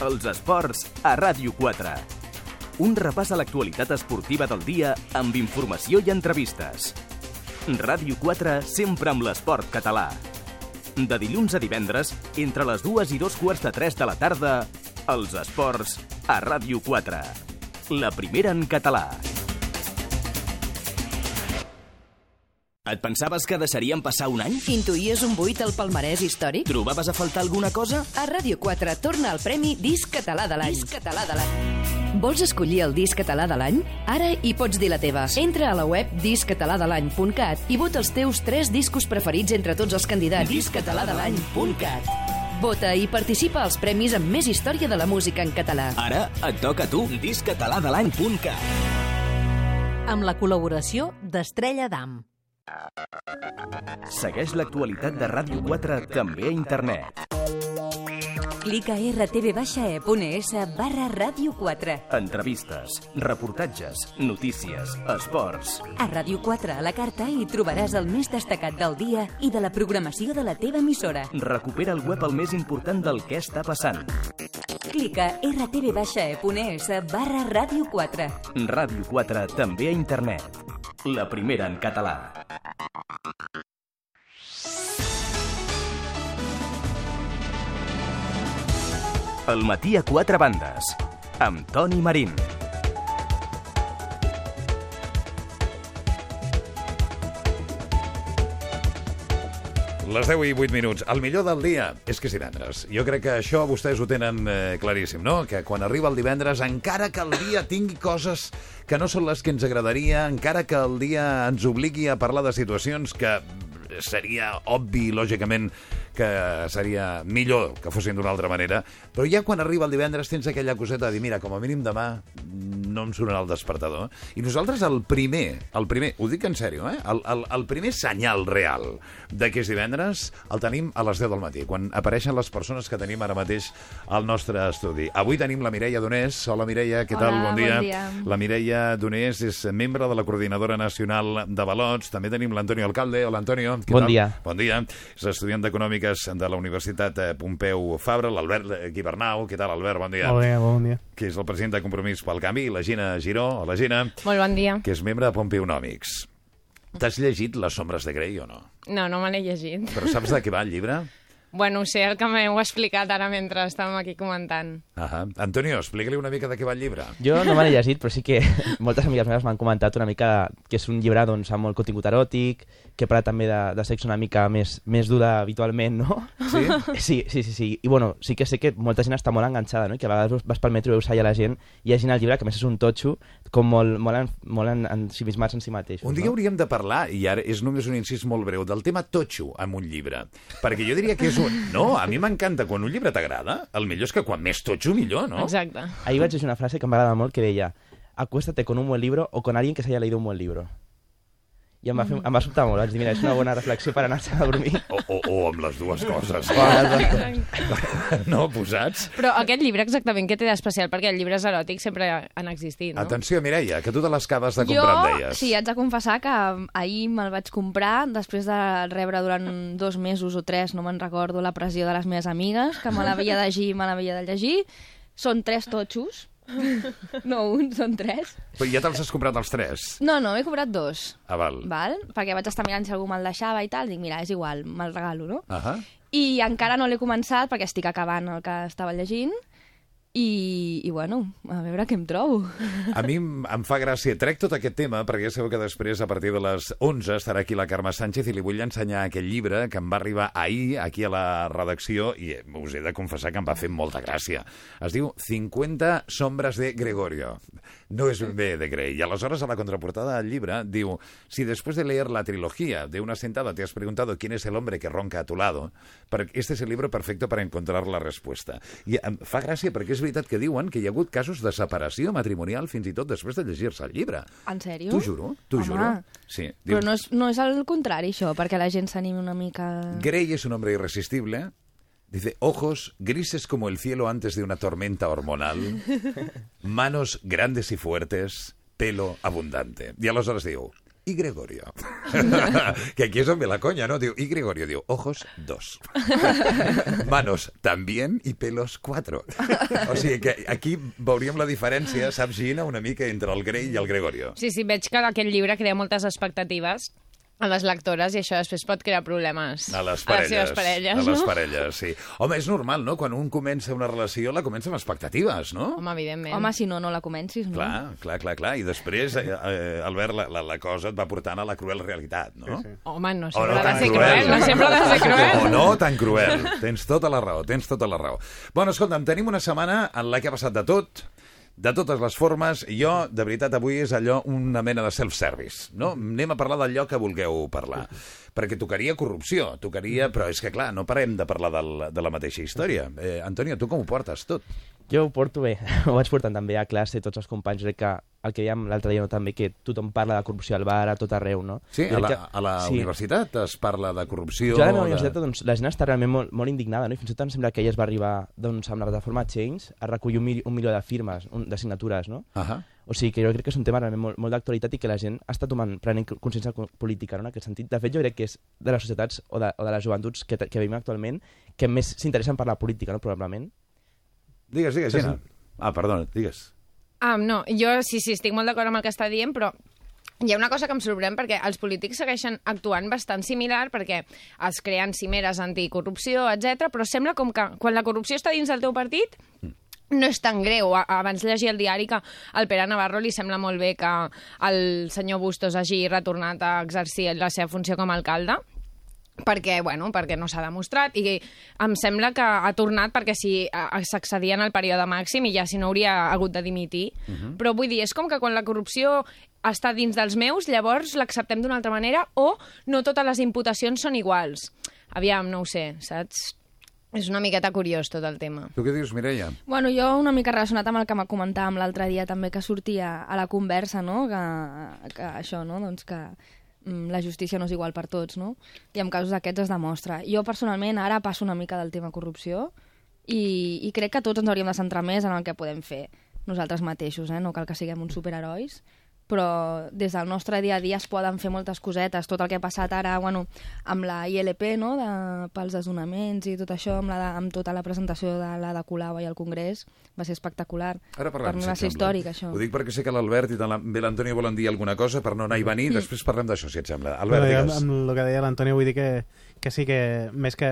Els esports a Ràdio 4. Un repàs a l'actualitat esportiva del dia amb informació i entrevistes. Ràdio 4 sempre amb l'esport català. De dilluns a divendres, entre les dues i dos quarts de tres de la tarda, els esports a Ràdio 4. La primera en català. Et pensaves que deixaríem passar un any? Intuïes un buit al palmarès històric? Trobaves a faltar alguna cosa? A Ràdio 4 torna el Premi Disc Català de l'any. Disc Català de l'any. Vols escollir el disc català de l'any? Ara hi pots dir la teva. Entra a la web disccataladalany.cat i vota els teus tres discos preferits entre tots els candidats. disccataladalany.cat Vota i participa als premis amb més història de la música en català. Ara et toca a tu, discataladalany.cat. amb la col·laboració d'Estrella d'Am. Segueix l'actualitat de Ràdio 4 també a internet. Clica a rtv-e.es barra ràdio 4. Entrevistes, reportatges, notícies, esports. A Ràdio 4 a la carta hi trobaràs el més destacat del dia i de la programació de la teva emissora. Recupera el web el més important del que està passant. Clica a rtv-e.es barra ràdio 4. Ràdio 4 també a internet. La primera en català. El matí a quatre bandes. Amb Toni Marín. Les 10 i 8 minuts. El millor del dia és que és divendres. Jo crec que això vostès ho tenen eh, claríssim, no? Que quan arriba el divendres, encara que el dia tingui coses que no són les que ens agradaria, encara que el dia ens obligui a parlar de situacions que seria obvi, lògicament, que seria millor que fossin d'una altra manera, però ja quan arriba el divendres tens aquella coseta de dir, mira, com a mínim demà no em sonarà el despertador. I nosaltres el primer, el primer, ho dic en sèrio, eh? el, el, el primer senyal real de que és divendres el tenim a les 10 del matí, quan apareixen les persones que tenim ara mateix al nostre estudi. Avui tenim la Mireia Donés. Hola, Mireia, què tal? Hola, Bon dia. bon dia. La Mireia Donés és membre de la Coordinadora Nacional de Balots. També tenim l'Antonio Alcalde. Hola, Antonio. Què Bon tal? dia. Bon dia. És estudiant d'Econòmiques de la Universitat eh, Pompeu Fabra, l'Albert Guibernau. Què tal, Albert? Bon dia. Molt bé, bon dia. Que és el president de Compromís pel Canvi, la Gina Giró. Hola, Gina. Molt bon dia. Que és membre de Pompeonòmics. T'has llegit Les sombres de Grey o no? No, no me l'he llegit. Però saps de què va el llibre? Bueno, ho sé el que m'heu explicat ara mentre estàvem aquí comentant. Ah Antonio, explica-li una mica de què va el llibre. Jo no me l'he llegit, però sí que moltes amigues meves m'han comentat una mica que és un llibre doncs, amb molt contingut eròtic, que parla també de, de sexe una mica més, més dur de habitualment, no? Sí? Sí, sí, sí, sí. I bueno, sí que sé que molta gent està molt enganxada, no? I que a vegades vas pel metro i veus allà la gent llegint el llibre, que a més és un totxo, com molt, molt, en, molt en, ensimismats en si mateixos. Un dia no? hauríem de parlar, i ara és només un incís molt breu, del tema totxo amb un llibre. Perquè jo diria que és un... No, a mi m'encanta. Quan un llibre t'agrada, el millor és que quan més totxo, millor, no? Exacte. Ahir vaig llegir una frase que m'agrada molt que deia acuéstate con un buen libro o con alguien que se haya leído un buen libro. I em va, fer, em va sobtar molt, vaig dir, mira, és una bona reflexió per anar-se a dormir. O, o, o amb les dues coses. No, posats? Però aquest llibre exactament què té d'especial? Perquè els llibres eròtics sempre han existit, no? Atenció, Mireia, que tu te les acabes de comprar, em jo, deies. sí, haig de confessar que ahir me'l vaig comprar després de rebre durant dos mesos o tres, no me'n recordo, la pressió de les meves amigues, que me l'havia de llegir i me l'havia de llegir. Són tres totxos. No un, són tres. Però ja te'ls has comprat els tres? No, no, he comprat dos. Ah, val. Val? Perquè vaig estar mirant si algú me'l deixava i tal. Dic, mira, és igual, me'l regalo, no? Ahà. I encara no l'he començat perquè estic acabant el que estava llegint. I, i bueno, a veure què em trobo. A mi em fa gràcia. Trec tot aquest tema perquè ja sabeu que després, a partir de les 11, estarà aquí la Carme Sánchez i li vull ensenyar aquest llibre que em va arribar ahir aquí a la redacció i eh, us he de confessar que em va fer molta gràcia. Es diu 50 sombras de Gregorio. No es bé de Grey. Y aleshores a la contraportada del llibre diu si después de leer la trilogía de una sentada te has preguntado quién es el hombre que ronca a tu lado, este es el libro perfecto para encontrar la respuesta. I em fa gràcia perquè és veritat que diuen que hi ha hagut casos de separació matrimonial fins i tot després de llegir-se el llibre. En sèrio? T'ho juro, t'ho juro. Sí, Però no és, no és el contrari, això, perquè la gent s'animi una mica... Grey es un hombre irresistible. Dice, ojos grises como el cielo antes de una tormenta hormonal, manos grandes y fuertes, pelo abundante. I aleshores diu, i Gregorio. que aquí és on ve la conya, no? Diu, i Gregorio diu, ojos, dos. Manos, también, i pelos, cuatro. O sigui que aquí veuríem la diferència, saps, Gina, una mica entre el Grey i el Gregorio. Sí, sí, veig que aquest llibre crea moltes expectatives a les lectores i això després pot crear problemes A les a parelles. les seves parelles, a les no? parelles, sí. Home, és normal, no? Quan un comença una relació, la comença amb expectatives, no? Home, evidentment. Home, si no, no la comencis, no? Clar, clar, clar, clar. I després, eh, eh, Albert, la, la, la cosa et va portant a la cruel realitat, no? Sí, sí. Home, no O sempre no ha de tan ser cruel. cruel, no sempre ha de ser cruel. O no tan cruel. Tens tota la raó, tens tota la raó. Bueno, escolta'm, tenim una setmana en la que ha passat de tot, de totes les formes. Jo, de veritat, avui és allò una mena de self-service, no? Anem a parlar d'allò que vulgueu parlar. Perquè tocaria corrupció, tocaria... Però és que, clar, no parem de parlar del, de la mateixa història. Eh, Antonio, tu com ho portes tot? Jo ho porto bé, ho vaig portant també a classe, tots els companys, crec que el que dèiem l'altre dia no, també, que tothom parla de corrupció al bar, a tot arreu, no? Sí, a la, que- a la sí. universitat es parla de corrupció... Jo a la meva de- universitat, doncs, la gent està realment molt, molt indignada, no? I fins i tot em sembla que ella es va arribar, doncs, amb la plataforma Change a recollir un, mil, un milió de firmes, un, de signatures, no? Ahà. O sigui que jo crec que és un tema realment molt, molt d'actualitat i que la gent està tomant, prenent consciència co- política, no? en aquest sentit. De fet, jo crec que és de les societats o de, o de les joventuts que, que vivim actualment que més s'interessen per la política, no? probablement. Digues, digues, Gina. Ah, perdona, digues. Ah, no, jo sí, sí, estic molt d'acord amb el que està dient, però hi ha una cosa que em sorprèn perquè els polítics segueixen actuant bastant similar perquè es creen cimeres anticorrupció, etc. però sembla com que quan la corrupció està dins del teu partit no és tan greu. A- Abans llegia el diari que al Pere Navarro li sembla molt bé que el senyor Bustos hagi retornat a exercir la seva funció com a alcalde, perquè, bueno, perquè no s'ha demostrat i em sembla que ha tornat perquè si eh, s'accedia en el període màxim i ja si no hauria hagut de dimitir. Però vull dir, és com que quan la corrupció està dins dels meus, llavors l'acceptem d'una altra manera o no totes les imputacions són iguals. Aviam, no ho sé, saps? És una miqueta curiós tot el tema. Tu què dius, Mireia? Bueno, jo una mica relacionat amb el que m'ha comentàvem l'altre dia també que sortia a la conversa, no? Que, que això, no? Doncs que la justícia no és igual per tots, no? I en casos d'aquests es demostra. Jo personalment ara passo una mica del tema corrupció i, i crec que tots ens hauríem de centrar més en el que podem fer nosaltres mateixos, eh? No cal que siguem uns superherois, però des del nostre dia a dia es poden fer moltes cosetes. Tot el que ha passat ara, bueno, amb la ILP, no?, de, pels desnonaments i tot això, amb, la de, amb tota la presentació de la de Colau i al Congrés, va ser espectacular. Ara parlem, per mi si va et ser sembla. històric, això. Ho dic perquè sé que l'Albert i tant la- bé l'Antoni volen dir alguna cosa per no anar i venir, després parlem d'això, si et sembla. Albert, Bueno, jo amb, digues. amb el que deia l'Antoni vull dir que, que sí que més que,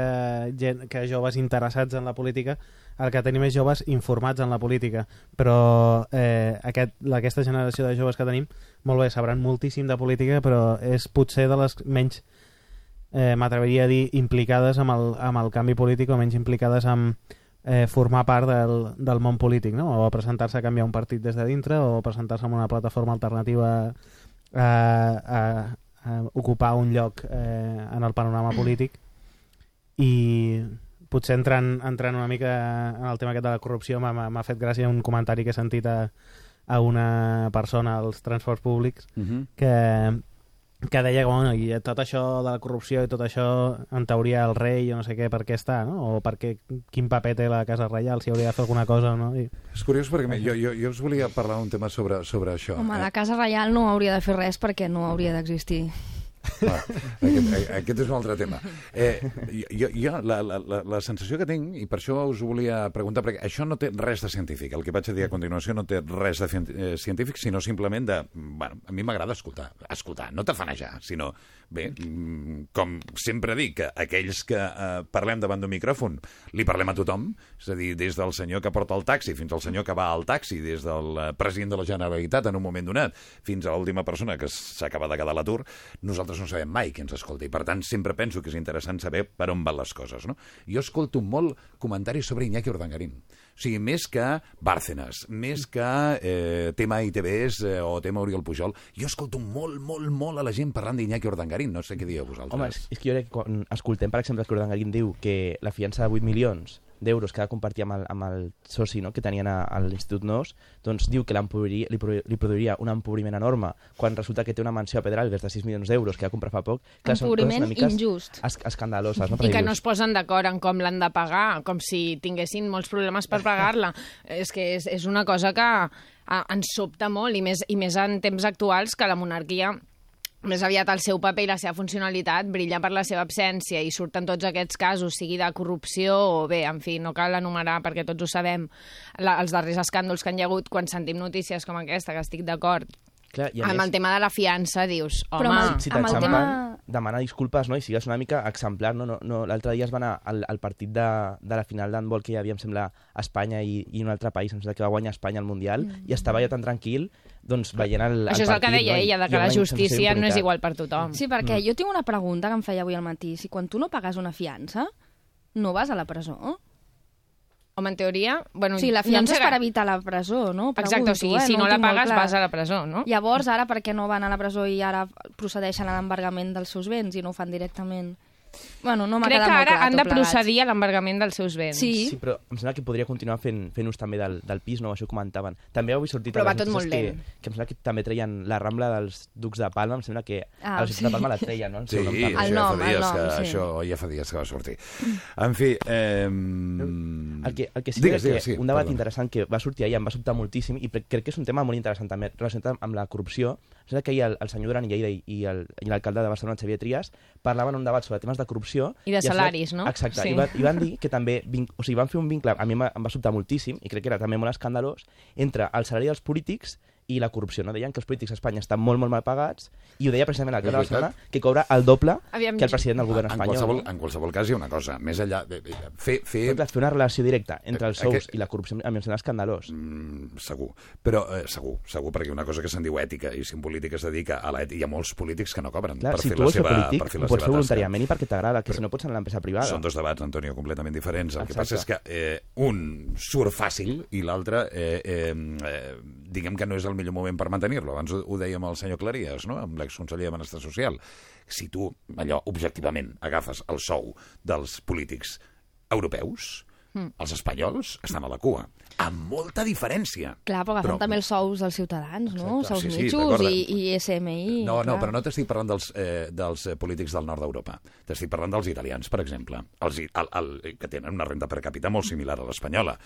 gent, que joves interessats en la política el que tenim és joves informats en la política però eh, aquest, aquesta generació de joves que tenim molt bé, sabran moltíssim de política però és potser de les menys eh, m'atreviria a dir implicades amb el, amb el canvi polític o menys implicades amb eh, formar part del, del món polític no? o presentar-se a canviar un partit des de dintre o presentar-se en una plataforma alternativa a, a, a ocupar un lloc eh, en el panorama polític i potser entrant, entrant una mica en el tema aquest de la corrupció m'ha- fet gràcia un comentari que he sentit a, a una persona als transports públics Uh -huh. que, que deia que bueno, i tot això de la corrupció i tot això en teoria el rei o no sé què per què està no? o per què, quin paper té la Casa Reial si hauria de fer alguna cosa o no? I, És curiós perquè jo, jo, jo us volia parlar un tema sobre, sobre això. Home, eh? la Casa Reial no hauria de fer res perquè no hauria d'existir. Aquest, aquest és un altre tema. Eh, jo, jo la, la, la, la sensació que tinc, i per això us volia preguntar, perquè això no té res de científic, el que vaig a dir a continuació no té res de eh, científic, sinó simplement de... Bueno, a mi m'agrada escoltar, escoltar, no tafanejar, sinó... Bé, mm, com sempre dic, que aquells que eh, parlem davant d'un micròfon li parlem a tothom, és a dir, des del senyor que porta el taxi fins al senyor que va al taxi, des del eh, president de la Generalitat en un moment donat fins a l'última persona que s'acaba de quedar a l'atur, nosaltres no sabem mai qui ens escolta i per tant sempre penso que és interessant saber per on van les coses. No? Jo escolto molt comentaris sobre Iñaki Urdangarín. O sigui, més que Bárcenas, més que eh, tema ITVs eh, o tema Oriol Pujol, jo escolto molt, molt, molt a la gent parlant d'Iñaki Urdangarín. No sé què dieu vosaltres. Home, és, és que jo crec que quan escoltem, per exemple, que Urdangarín diu que la fiança de 8 milions d'euros que ha de compartir amb el, amb el soci no, que tenien a, a l'Institut Nos, doncs diu que li, li produiria un empobriment enorme quan resulta que té una mansió a Pedralbes de 6 milions d'euros que va comprar fa poc. Clar, són coses Empobriment mica injust. Es, escandaloses. No? I que no es posen d'acord en com l'han de pagar, com si tinguessin molts problemes per pagar-la. és que és, és una cosa que ens sobta molt, i més, i més en temps actuals que la monarquia més aviat el seu paper i la seva funcionalitat brilla per la seva absència i surten tots aquests casos, sigui de corrupció o bé, en fi, no cal enumerar perquè tots ho sabem, la, els darrers escàndols que han hi ha hagut quan sentim notícies com aquesta, que estic d'acord, Clar, i amb més, el tema de la fiança dius, home... Però amb el- si amb el tema- demana disculpes no? i sigues una mica exemplar. No? No, no, L'altre dia es va anar al, al partit de, de la final d'handbol que hi havia, em sembla, a Espanya i, i un altre país, em sembla que va guanyar Espanya al Mundial, i estava ja tan tranquil doncs, veient el, el Això és el que deia no? Ella, de que la justícia no és igual per tothom. Sí, perquè jo tinc una pregunta que em feia avui al matí. Si quan tu no pagues una fiança, no vas a la presó? Home, en teoria... Bueno, sigui, la no fiança sé és per evitar la presó, no? Exacte, o sigui, Pregunto, eh? si no, ho la pagues vas a la presó, no? Llavors, ara per què no van a la presó i ara procedeixen a l'embargament dels seus béns i no ho fan directament? Bueno, no m'ha Crec quedat que molt ara clar han tot de plegat. procedir a l'embargament dels seus béns. Sí. Sí, però em sembla que podria continuar fent, fent ús també del, del pis, no? Això ho comentaven. També avui sortit Però a va les tot molt notícies lent. que, que em sembla que també treien la Rambla dels Ducs de Palma, em sembla que Ah, a la ciutat sí. de Palma la treien, no? El Sí, seu nom també. això, El ja nom, fa dies el nom, que, sí. això ja fa dies que va sortir. En fi... Eh, El que, el que sí digues, que, digues, sí, un debat perdona. interessant que va sortir ahir, em va sobtar moltíssim, i pre- crec que és un tema molt interessant també relacionat amb la corrupció. Sembla que ahir el, el senyor Duran i Lleida i, i el- i l'alcalde de Barcelona, Xavier Trias, parlaven en un debat sobre temes de corrupció. I de salaris, no? Exacte, Sí. i, va, i van dir que també, vin- o sigui, van fer un vincle, a mi em va, em va sobtar moltíssim, i crec que era també molt escandalós, entre el salari dels polítics i la corrupció. No? Deien que els polítics a Espanya estan molt, molt mal pagats, i ho deia precisament l'alcalde de. Barcelona, que cobra el doble Aviam, que el president del govern en, espanyol. qualsevol, en qualsevol cas hi ha una cosa, més enllà... De, de, fer, fer, Però, clar, fer una relació directa entre els Eh, sous aquest- i la corrupció a mi em sembla escandalós. Mm, segur, però eh, segur, segur, perquè una cosa que se'n diu ètica, i si un polític es dedica a l'ètica, hi ha molts polítics que no cobren Clar, per si fer la ser seva, polític, per fer la pots seva fer tasca. voluntàriament i perquè t'agrada, que si no pots anar a l'empresa privada. Són dos debats, Antonio, completament diferents. El que Exacte. passa és que eh, un surt fàcil i l'altre, eh, eh, eh, diguem que no és el millor moment per mantenir-lo. Abans ho, ho dèiem el senyor Claries, no? amb l'exconseller de Benestar Social. Si tu, allò, objectivament, agafes el sou dels polítics europeus, Mm. els espanyols estan a la cua, amb molta diferència. Clar, però agafen també els sous dels ciutadans, no? Exacte, Sous sí, sí, mitjos i, i SMI. No, no, clar. però no t'estic parlant dels, eh, dels eh, polítics del nord d'Europa. T'estic parlant dels italians, per exemple, els, el, el, que tenen una renda per capita molt similar a l'espanyola.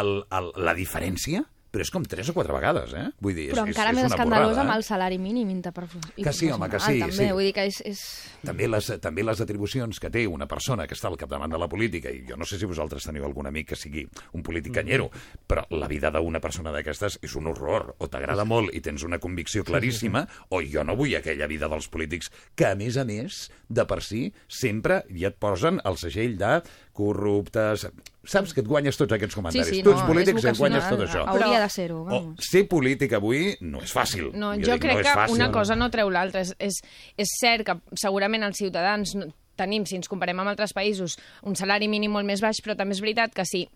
El, el, la diferència, però és com tres o quatre vegades, eh? Vull dir, és, Però és, encara és més una escandalós borrada, amb eh? el salari mínim interprofessional. Que sí, home, que sí, També, sí. vull dir que és... és... També les, també les atribucions que té una persona que està al capdavant de la política, i jo no sé si vosaltres teniu algun amic que sigui un polític canyero, però la vida d'una persona d'aquestes és un horror. O t'agrada molt i tens una convicció claríssima, o jo no vull aquella vida dels polítics que, a més a més, de per si, sempre ja et posen el segell de corruptes... Saps que et guanyes tots aquests comentaris. sí, tu no, ets polítics és i et guanyes tot això. Hauria Però- de ser-ho, O vamos. ser polític avui no és fàcil. No, Jo jo, dic, crec no és que fàcil. una cosa no treu l'altra. És, és, és cert que segurament els ciutadans no, tenim, si ens comparem amb altres països, un salari mínim molt més baix, però també és veritat que si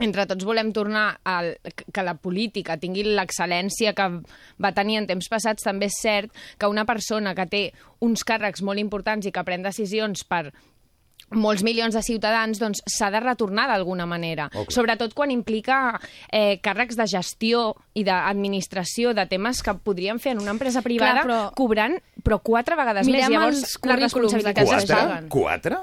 entre tots volem tornar al, que la política tingui l'excel·lència que va tenir en temps passats, també és cert que una persona que té uns càrrecs molt importants i que pren decisions per molts milions de ciutadans doncs s'ha de retornar d'alguna manera. Clar. Sobretot quan implica eh, càrrecs de gestió i d'administració de temes que podrien fer en una empresa privada Clar, però- cobrant però quatre vegades Mirem més. Llavors, els currículums responsabilitats es Quatre? paguen. Quatre?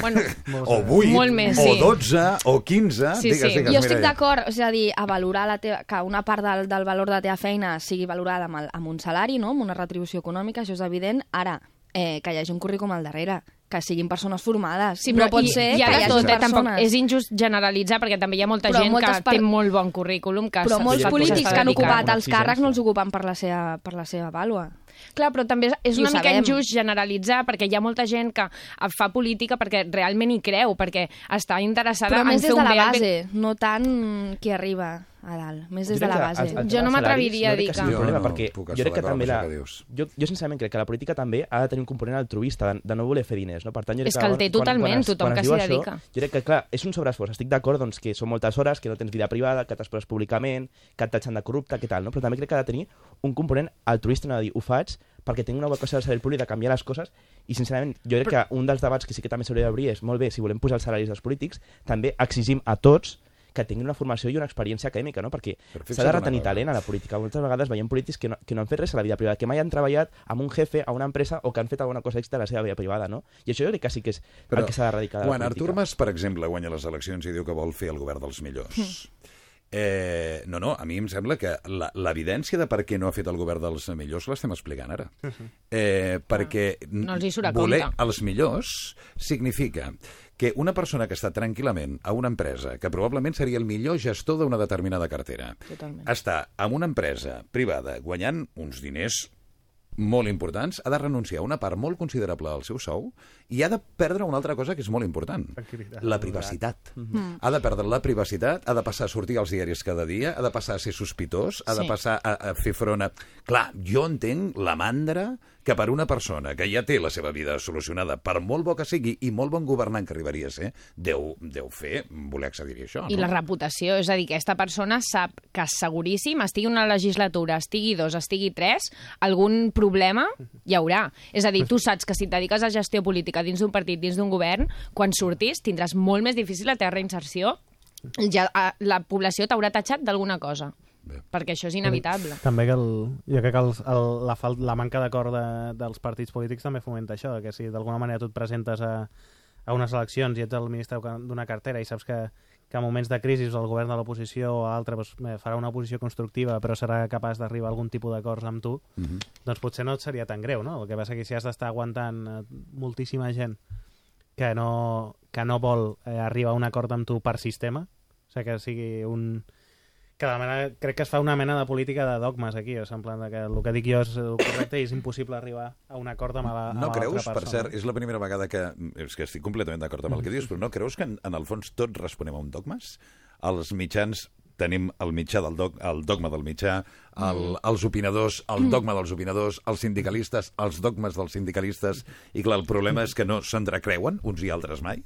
Bueno, O vuit, Molt més, o sí. 12, o 15... Sí, digues, sí. digues, Jo estic d'acord, és a dir, a valorar la teva, que una part del, del valor de la teva feina sigui valorada amb, el, amb un salari, no? amb una retribució econòmica, això és evident. Ara, eh, que hi hagi un currículum al darrere, que siguin persones formades. Sí, no però pot i, ser i que hi hagi tot, eh, persones... tampoc és injust generalitzar perquè també hi ha molta Però gent que par- té molt bon currículum que Però molts polítics que han ocupat els càrrecs no els ocupen per la seva, per la seva vàlua. Clar, però també és una mica sabem. injust generalitzar perquè hi ha molta gent que fa política perquè realment hi creu, perquè està interessada Però en més fer des de un la bé al bé- base, no tant qui arriba a dalt, més des de la que base. el- el Jo no m'atreviria a dir que- Jo problema, no perquè puc jo crec que també amb la... això que dius. Jo, jo sincerament crec que la política també ha de tenir un component altruista, de, de no voler fer diners. No? Per tant, jo crec És que el té totalment, es- tothom es que s'hi això, dedica. Jo crec que, clar, és un sobreesforç. Estic d'acord doncs, que són moltes hores, que no tens vida privada, que t'exposes públicament, que et tatxen de corrupte, que tal, no? però també crec que ha de tenir un component altruista, no de dir, ho faig perquè tinc una vocació de saber públic de canviar les coses i sincerament jo crec que un dels debats que sí que també s'hauria d'obrir és molt bé, si volem posar els salaris dels polítics també exigim a tots que tinguin una formació i una experiència acadèmica, no? perquè s'ha de retenir talent a la política. Moltes vegades veiem polítics que no, que no han fet res a la vida privada, que mai han treballat amb un jefe a una empresa o que han fet alguna cosa extra a la seva vida privada, no? I això jo crec que sí que és Però el que s'ha d'erradicar de la quan política. Artur Mas, per exemple, guanya les eleccions i diu que vol fer el govern dels millors, Eh, no, no, a mi em sembla que la- l'evidència de per què no ha fet el govern dels millors l'estem explicant ara. Eh, perquè No els hi surt a voler compte. els millors significa que una persona que està tranquil·lament a una empresa, que probablement seria el millor gestor d'una determinada cartera, Totalment. està en una empresa privada guanyant uns diners molt importants, ha de renunciar a una part molt considerable del seu sou i ha de perdre una altra cosa que és molt important, la privacitat. Ha de perdre la privacitat, ha de passar a sortir als diaris cada dia, ha de passar a ser sospitós, ha de Sí. passar a, a fer front a... Clar, jo entenc la mandra que per una persona que ja té la seva vida solucionada, per molt bo que sigui i molt bon governant que arribaria a ser, deu, deu fer voler accedir a això. I no? la reputació, és a dir, que aquesta persona sap que seguríssim, estigui una legislatura, estigui dos, estigui tres, algun problema hi haurà. És a dir, tu saps que si et dediques a gestió política dins d'un partit, dins d'un govern, quan surtis tindràs molt més difícil la teva reinserció. Ja, eh, la població t'haurà tatxat d'alguna cosa, Bé. perquè això és inevitable. També que el, jo crec que el, el, la, fal, la manca d'acord de, dels partits polítics també fomenta això, que si d'alguna manera tu et presentes a, a unes eleccions i ets el ministre d'una cartera i saps que, que en moments de crisi el govern de l'oposició o altre doncs, eh, farà una oposició constructiva però serà capaç d'arribar a algun tipus d'acords amb tu, Mhm. doncs potser no et seria tan greu, no? El que passa que si has d'estar aguantant eh, moltíssima gent que no, que no vol eh, arribar a un acord amb tu per sistema, o sigui, que sigui un... Que de manera, crec que es fa una mena de política de dogmes aquí, o sigui, en plan de que el que dic jo és el correcte i és impossible arribar a un acord amb la, amb No l'altra creus, persona. per cert, és la primera vegada que... És que estic completament d'acord amb el que dius, però no creus que en, en el fons tots responem a un dogmes? Els mitjans tenim el mitjà del dog, el dogma del mitjà, el, els opinadors, el dogma dels opinadors, els sindicalistes, els dogmes dels sindicalistes, i clar, el problema és que no s'entrecreuen uns i altres mai.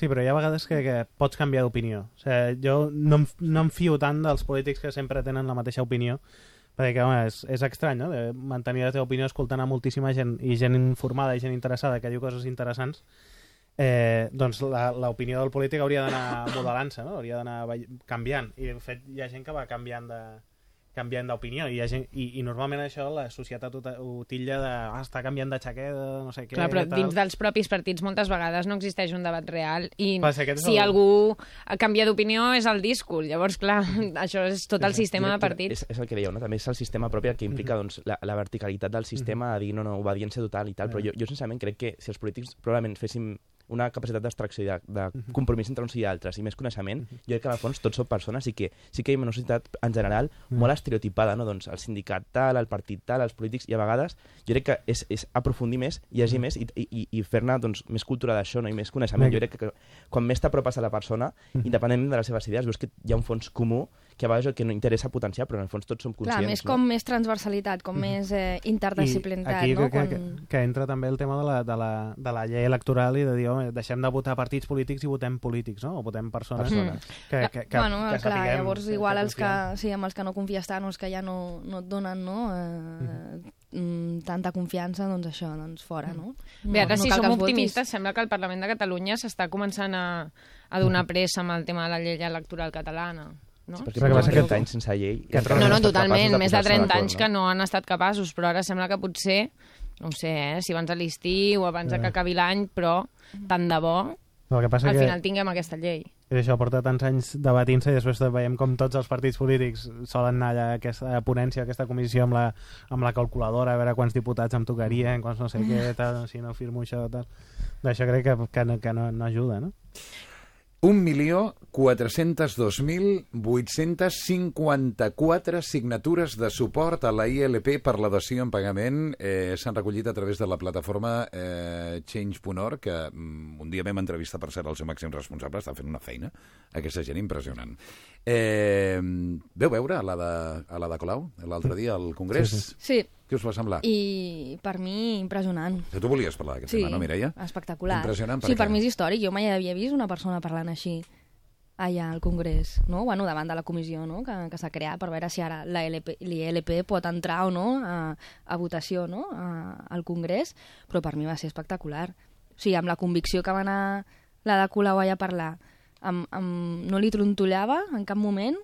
Sí, però hi ha vegades que, que pots canviar d'opinió. O sigui, jo no, em, no em fio tant dels polítics que sempre tenen la mateixa opinió, perquè home, és, és estrany, no?, de mantenir la teva opinió escoltant a moltíssima gent i gent informada i gent interessada que diu coses interessants, eh, doncs l'opinió del polític hauria d'anar modelant-se, no? hauria d'anar canviant. I, de fet, hi ha gent que va canviant de canviant d'opinió i, gent, i, i normalment això la societat ho, ho titlla de ah, està canviant de xaqueta, no sé què Clar, però tal. dins dels propis partits moltes vegades no existeix un debat real i Clar, si el- algú canvia d'opinió és el discurs. Llavors, clar, això és tot el sistema de partits. És, és el que dèieu, no? també és el sistema propi el que implica doncs, la, la verticalitat del sistema a dir no, no, obediència total i tal, però jo, jo sincerament crec que si els polítics probablement féssim una capacitat d'abstracció i de, de compromís entre uns i altres i més coneixement, jo crec que al fons tots som persones i que sí que hi ha una societat en general molt estereotipada, no? doncs el sindicat tal, el partit tal, els polítics, i a vegades jo crec que és, és aprofundir més, llegir més i, i, i fer-ne doncs, més cultura d'això no? i més coneixement. Vinga. Jo crec que, que quan més t'apropes a la persona, independentment de les seves idees, veus que hi ha un fons comú que a vegades el que no interessa potenciar, però en el fons tots som conscients. Clar, més no? com més transversalitat, com més eh, interdisciplinitat, I aquí no? que, que, que entra també el tema de la, de, la, de la llei electoral i de dir, home, deixem de votar partits polítics i votem polítics, no? O votem persones, Persones. que, que, que, bueno, que clar, sapiguem, llavors que- igual que els que, sí, amb els que no confies tant o els que ja no, no et donen no, eh, mm, tanta confiança, doncs això, doncs fora, no? Bé, ara no si cal que som els votis. optimistes, sembla que el Parlament de Catalunya s'està començant a, a donar pressa amb el tema de la llei electoral catalana. No? Perquè Però que portem passa que- 30 anys sense llei. que No, no, totalment. Més de posar-se 30 d'acord, anys que no han estat capaços, però ara sembla que potser, no ho sé, eh, si abans de l'estiu o abans de que acabi l'any, però tant de bo El que passa al que final tinguem aquesta llei. és això porta tants anys debatint-se i després veiem com tots els partits polítics solen anar allà a aquesta ponència, a aquesta comissió amb la, amb la calculadora, a veure quants diputats em tocarien, quants no sé què, tal, si no firmo això, tal. D'això crec que, que, no, que no, no ajuda, no? 1.402.854 signatures de suport a la ILP per la dació en pagament eh, s'han recollit a través de la plataforma eh, Change.org, que mm, un dia vam entrevistar, per cert, el seu màxim responsable, està fent una feina, aquesta gent impressionant. Eh, veu veure a la de, a la de Colau l'altre dia al Congrés? Sí, sí. Sí, Què us va semblar? i per mi impressionant. Que tu volies parlar d'aquest Sí, tema, no, Mireia? espectacular. Impressionant, per sí, què? per mi és històric. Jo mai havia vist una persona parlant així allà al Congrés, no? Bueno, davant de la comissió no? que, que s'ha creat per veure si ara la LP, l'ILP pot entrar o no a, a votació no? a, al Congrés, però per mi va ser espectacular. O sigui, amb la convicció que va anar la de Colau allà a parlar, amb, amb, no li trontollava en cap moment,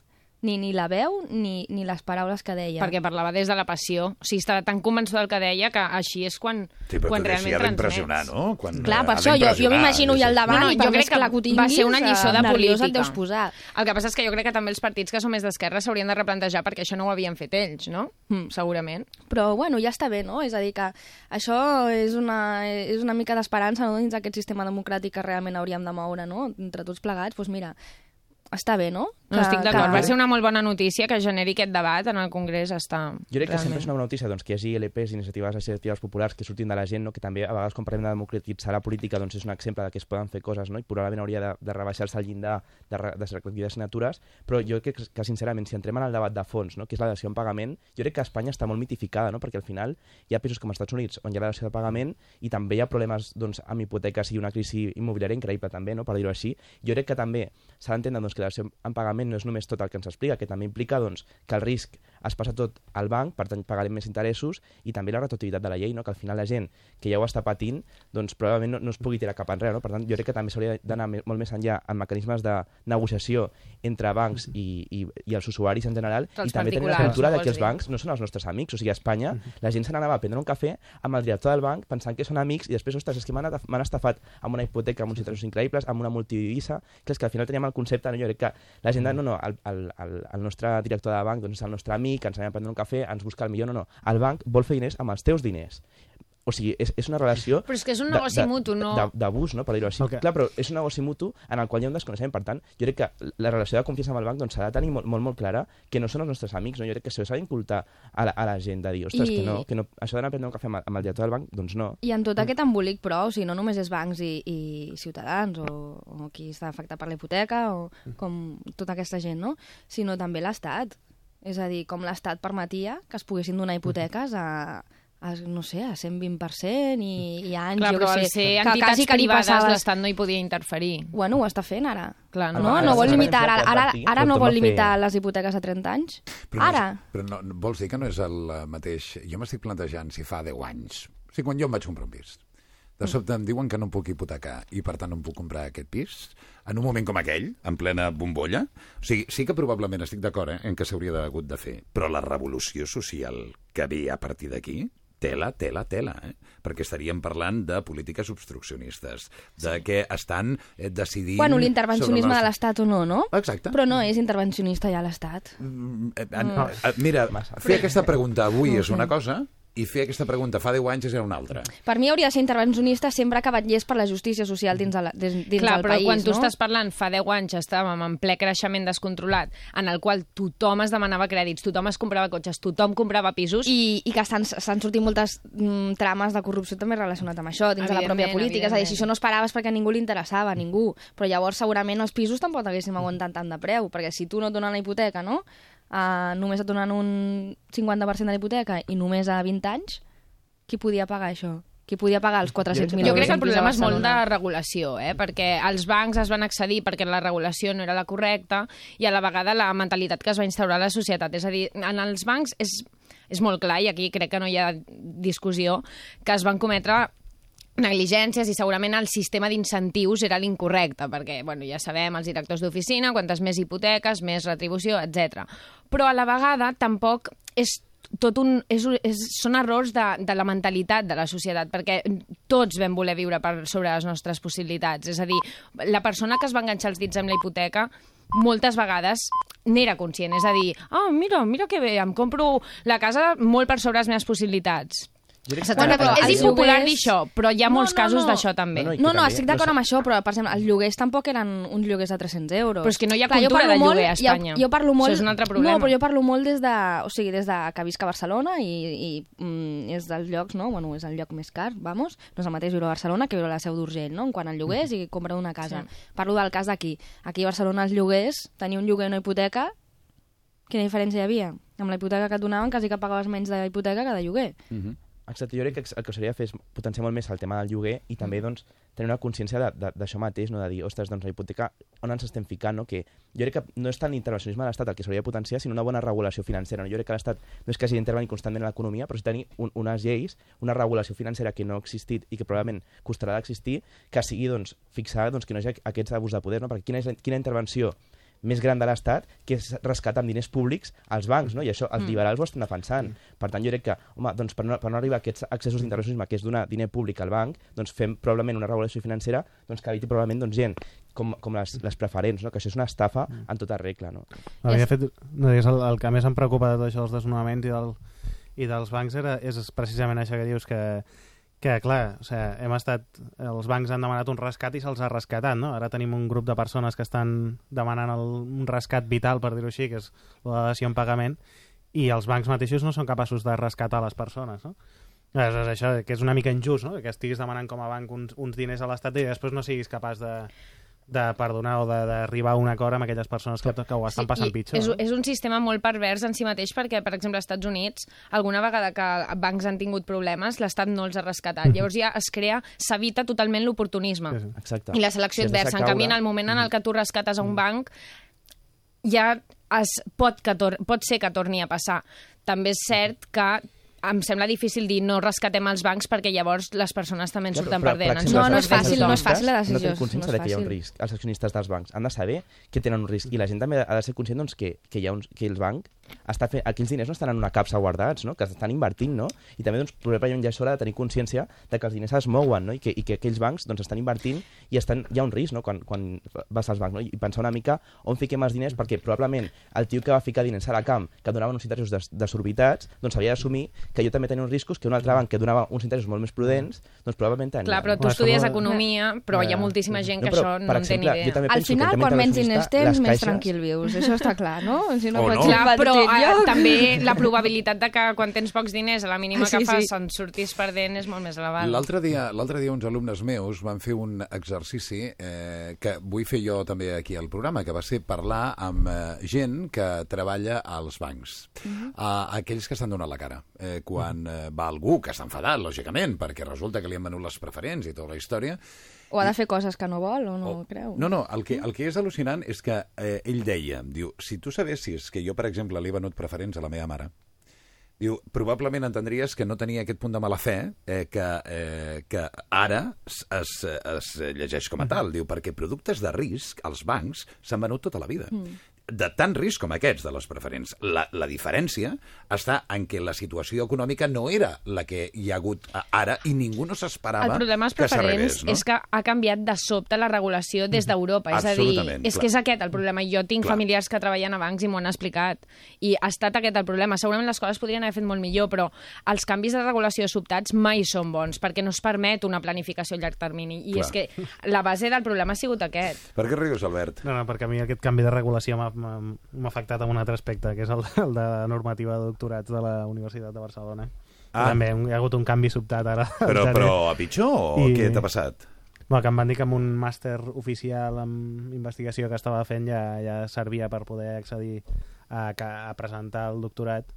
ni, ni la veu ni, ni les paraules que deia. Perquè parlava des de la passió. O sigui, estava tan convençuda del que deia que així és quan, Sí, quan realment transmets. d'impressionar, no? Quan, Clar, eh, per això jo, jo m'imagino ja al davant No, no, i per jo crec que la que tinguis, va ser una lliçó de nerviosa política. et deus posar. El que passa és que jo crec que també els partits que són més d'esquerra s'haurien de replantejar perquè això no ho havien fet ells, no? Mm, segurament. Però, bueno, ja està bé, no? És a dir, que això és una, és una mica d'esperança no? dins d'aquest sistema democràtic que realment hauríem de moure, no? Entre tots plegats, doncs mira, està bé, no? No estic d'acord. Va ser una molt bona notícia que generi aquest debat en el Congrés. Està Jo crec que sempre realment. és una bona notícia doncs, que hi hagi LPs, iniciatives iniciatives populars que surtin de la gent, no? que també a vegades quan parlem de democratitzar la política doncs és un exemple de que es poden fer coses no? i probablement hauria de, de rebaixar-se el llindar de, de recollir de signatures, però jo crec que, que sincerament si entrem en el debat de fons, no? que és la dació en pagament, jo crec que Espanya està molt mitificada, no? perquè al final hi ha països com els Estats Units on hi ha la dació de pagament i també hi ha problemes doncs, amb hipoteques i una crisi immobiliària increïble també, no? per dir-ho així. Jo crec que també s'ha d'entendre doncs, que la dació en pagament no és només tot el que ens explica, que també implica doncs, que el risc es passa tot al banc, per tant pagarem més interessos, i també la retroactivitat de la llei, no? que al final la gent que ja ho està patint, doncs probablement no, no es pugui tirar cap enrere. No? Per tant, jo crec que també s'hauria d'anar molt més enllà en mecanismes de negociació entre bancs i, i, i els usuaris en general, Els i també tenir la cultura no de que els bancs no són els nostres amics. O sigui, a Espanya la gent se n'anava a prendre un cafè amb el director del banc pensant que són amics i després, ostres, és que m'han estafat amb una hipoteca, amb uns interessos increïbles, amb una multidivisa, que és que al final teníem el concepte, no? jo crec que la gent de, no, no, el, el, el, el nostre director de banc doncs és el nostre amic, ens anem a prendre un cafè, ens busca el millor, no, no. El banc vol fer diners amb els teus diners. O sigui, és, és una relació... Però és que és un negoci de- mutu, no? D'abús, no?, per dir-ho així. Ok. Clar, però és un negoci mutu en el qual hi ha un desconeixement. Per tant, jo crec que la relació de confiança amb el banc doncs, s'ha de tenir molt, molt, molt clara que no són els nostres amics, no? Jo crec que s'ha d'incultar a, la, a la gent, de dir, ostres, I- que no, que no, això d'anar a prendre un cafè amb, el- amb el director del banc, doncs no. I en tot aquest embolic, però, o sigui, no només és bancs i, i ciutadans o, o qui està afectat per la hipoteca o com tota aquesta gent, no? Sinó també l'Estat. És a dir, com l'Estat permetia que es poguessin donar hipoteques a, a no sé, a 120% i, i anys, Clar, jo però al sé. ser que entitats quasi que li passaves- l'Estat no hi podia interferir. Bueno, ho està fent ara. Clar, No, no? no, Ara vol limitar, ara, ara, ara no vol fer- limitar les hipoteques a 30 anys. Però Ara. No, és- però no, vols dir que no és el eh, mateix... Jo m'estic plantejant si fa 10 anys... O sigui, quan jo em vaig comprar un pis. De sobte em diuen que no em puc hipotecar i, per tant, no em puc comprar aquest pis en un moment com aquell, en plena bombolla. O sigui, sí que probablement estic d'acord eh, en que s'hauria d'hagut de fer, però la revolució social que ve a partir d'aquí, tela, tela, tela, eh? perquè estaríem parlant de polítiques obstruccionistes, de que estan eh, decidint... Bueno, l'intervencionisme de l'Estat o no, no? Exacte. Però no és intervencionista ja l'Estat. Mm, eh, en- eh, Mira, fer aquesta pregunta avui és una cosa i fer aquesta pregunta fa 10 anys és una altra. Per mi hauria de ser intervencionista sempre que vetllés per la justícia social dins, de la, dins, dins Clar, del però país, quan tu no? estàs parlant, fa 10 anys estàvem en ple creixement descontrolat, en el qual tothom es demanava crèdits, tothom es comprava cotxes, tothom comprava pisos... I, i que s'han sortit moltes mm, trames de corrupció també relacionat amb això, dins de la pròpia política. És a dir, si això no es parava és perquè a ningú li interessava, a ningú. Però llavors segurament els pisos tampoc haguéssim aguantat tant de preu, perquè si tu no et donen la hipoteca, no? Uh, només et donen un 50% de la hipoteca i només a 20 anys, qui podia pagar això? Qui podia pagar els 400.000 euros? Jo crec que el a problema és molt de regulació, eh? perquè els bancs es van accedir perquè la regulació no era la correcta i a la vegada la mentalitat que es va instaurar a la societat. És a dir, en els bancs és, és molt clar, i aquí crec que no hi ha discussió, que es van cometre negligències i segurament el sistema d'incentius era l'incorrecte, perquè bueno, ja sabem, els directors d'oficina, quantes més hipoteques, més retribució, etc. Però a la vegada tampoc és tot un, és, és, són errors de, de la mentalitat de la societat, perquè tots vam voler viure per sobre les nostres possibilitats. És a dir, la persona que es va enganxar els dits amb la hipoteca moltes vegades n'era conscient, és a dir, ah, mira, mira que bé, em compro la casa molt per sobre les meves possibilitats. Bueno, però és impopular dir això, però hi ha molts No, no, casos no. d'això també. No, no, No, estic d'acord amb això, però, per exemple, els lloguers tampoc eren uns lloguers de 300 euros. Però és que no hi ha Clar, cultura de molt- lloguer a Espanya. Jo, jo parlo molt... Això és un altre problema. No, però jo parlo molt des de, o sigui, des de que visc a Barcelona i, i mm, és dels llocs, no? Bueno, és el lloc més car, vamos. No és el mateix viure a Barcelona que viure a la Seu d'Urgell, no? En quant al lloguers i comprar una casa. Parlo del cas d'aquí. Aquí a Barcelona els lloguers, tenir un lloguer i una hipoteca, quina diferència hi havia? Amb la hipoteca que et donaven quasi que pagaves menys de hipoteca que de lloguer. Exacte, jo crec que el que de fer és potenciar molt més el tema del lloguer i també doncs, tenir una consciència de- de- d'això mateix, no? de dir, ostres, doncs la hipoteca, on ens estem ficant? No? Que jo crec que no és tant intervencionisme de l'Estat el que s'hauria de potenciar, sinó una bona regulació financera. No? Jo crec que l'Estat no és que hagi d'intervenir constantment en l'economia, però sí tenir un, unes lleis, una regulació financera que no ha existit i que probablement costarà d'existir, que sigui doncs, fixar doncs, que no hi hagi aquests abús de poder, no? perquè quina, és la, quina intervenció més gran de l'Estat, que és rescatar amb diners públics els bancs, no? i això els Mm. liberals ho estan defensant. Per tant, jo crec que, home, doncs per, no, per no arribar a aquests accessos d'intervencionisme, que és donar diner públic al banc, doncs fem probablement una regulació financera doncs, que eviti probablement doncs, gent com, com les, les preferents, no? que això és una estafa en tota regla. No? A mi, de fet, no, és el, el que més em preocupa de tot això dels desnonaments i, del, i dels bancs era, és precisament això que dius que, que clar, o sigui, hem estat, els bancs han demanat un rescat i se'ls ha rescatat, no? Ara tenim un grup de persones que estan demanant el, un rescat vital, per dir-ho així, que és la dació en pagament, i els bancs mateixos no són capaços de rescatar les persones, no? És això, que és una mica injust, no? Que estiguis demanant com a banc uns, uns diners a l'Estat i després no siguis capaç de, de perdonar o de- d'arribar a un acord amb aquelles persones que, que ho estan passant pitjor. És, és un sistema molt pervers en si mateix perquè, per exemple, als Estats Units, alguna vegada que bancs han tingut problemes, l'Estat no els ha rescatat. Llavors ja es crea, s'evita totalment l'oportunisme. Sí. Exacte. I la selecció Si adversa. En canvi, en el moment en el que tu rescates a un banc, ja es pot, que tor pot ser que torni a passar. També és cert que em sembla difícil dir no rescatem els bancs perquè llavors les persones també en surten però, per perdent. exemple, No, no és fàcil, no és fàcil la No decisió, tenen consciència no de que hi ha un risc. Els accionistes dels bancs han de saber que tenen un risc i la gent també ha de ser conscient doncs, que, que, hi ha uns, que els bancs està fent, aquells diners no estan en una capsa guardats, no? que estan invertint, no? I també doncs, probablement ja és hora de tenir consciència de que els diners es mouen, no? I que, i que aquells bancs doncs, estan invertint i estan, hi ha un risc no? quan, quan vas als bancs, no? I pensar una mica on fiquem els diners, perquè probablement el tio que va ficar diners a la camp, que donava uns interessos des, desorbitats, doncs havia d'assumir que jo també tenia uns riscos que un altre banc que donava uns interessos molt més prudents, doncs probablement tenia. Clar, però tu estudies economia, però hi ha Ja. moltíssima gent que No, però, això no per en té ni exemple, idea. Al final, quan menys diners tens, més caixes- tranquil vius. Això està clar, no? Si no O pots no. Clar, però eh, enlloc. també la probabilitat de que quan tens pocs diners, a la mínima Sí, que fas, sí. en surtis perdent és molt més elevada. L'altre dia, l'altre dia uns alumnes meus van fer un exercici eh, que vull fer jo també aquí al programa, que va ser parlar amb eh, gent que treballa als bancs. a, aquells que estan donant la cara. Eh, quan eh, va algú que està enfadat, lògicament, perquè resulta que li han venut les preferents i tota la història, O ha de fer coses que no vol o no Oh, creu. No, no, el que, el que és al·lucinant és que eh, ell deia, diu, si tu sabessis que jo, per exemple, li he venut preferents a la meva mare, diu, probablement entendries que no tenia aquest punt de mala fe eh, que, eh, que ara es, es, es llegeix com a tal. Diu, perquè productes de risc, als bancs, s'han venut tota la vida. Mm de tant risc com aquests de les preferents. La, la diferència està en que la situació econòmica no era la que hi ha hagut ara i ningú no s'esperava El problema dels que preferents s'arribés, no? és que ha canviat de sobte la regulació des d'Europa. És a dir, Absolutament, és clar. que és aquest el problema. Jo tinc Clar. familiars que treballen a bancs i m'ho han explicat. I ha estat aquest el problema. Segurament les coses podrien haver fet molt millor, però els canvis de regulació sobtats mai són bons, perquè no es permet una planificació a llarg termini. I Clar. és que la base del problema ha sigut aquest. Per què rius, Albert? No, no, perquè a mi aquest canvi de regulació m'ha- m'ha afectat en un altre aspecte, que és el, el de la normativa de doctorats de la Universitat de Barcelona. Ah. També hi ha hagut un canvi sobtat ara. Però, però a pitjor o I- què t'ha passat? Bueno, que em van dir que amb un màster oficial en investigació que estava fent ja, ja servia per poder accedir a, a presentar el doctorat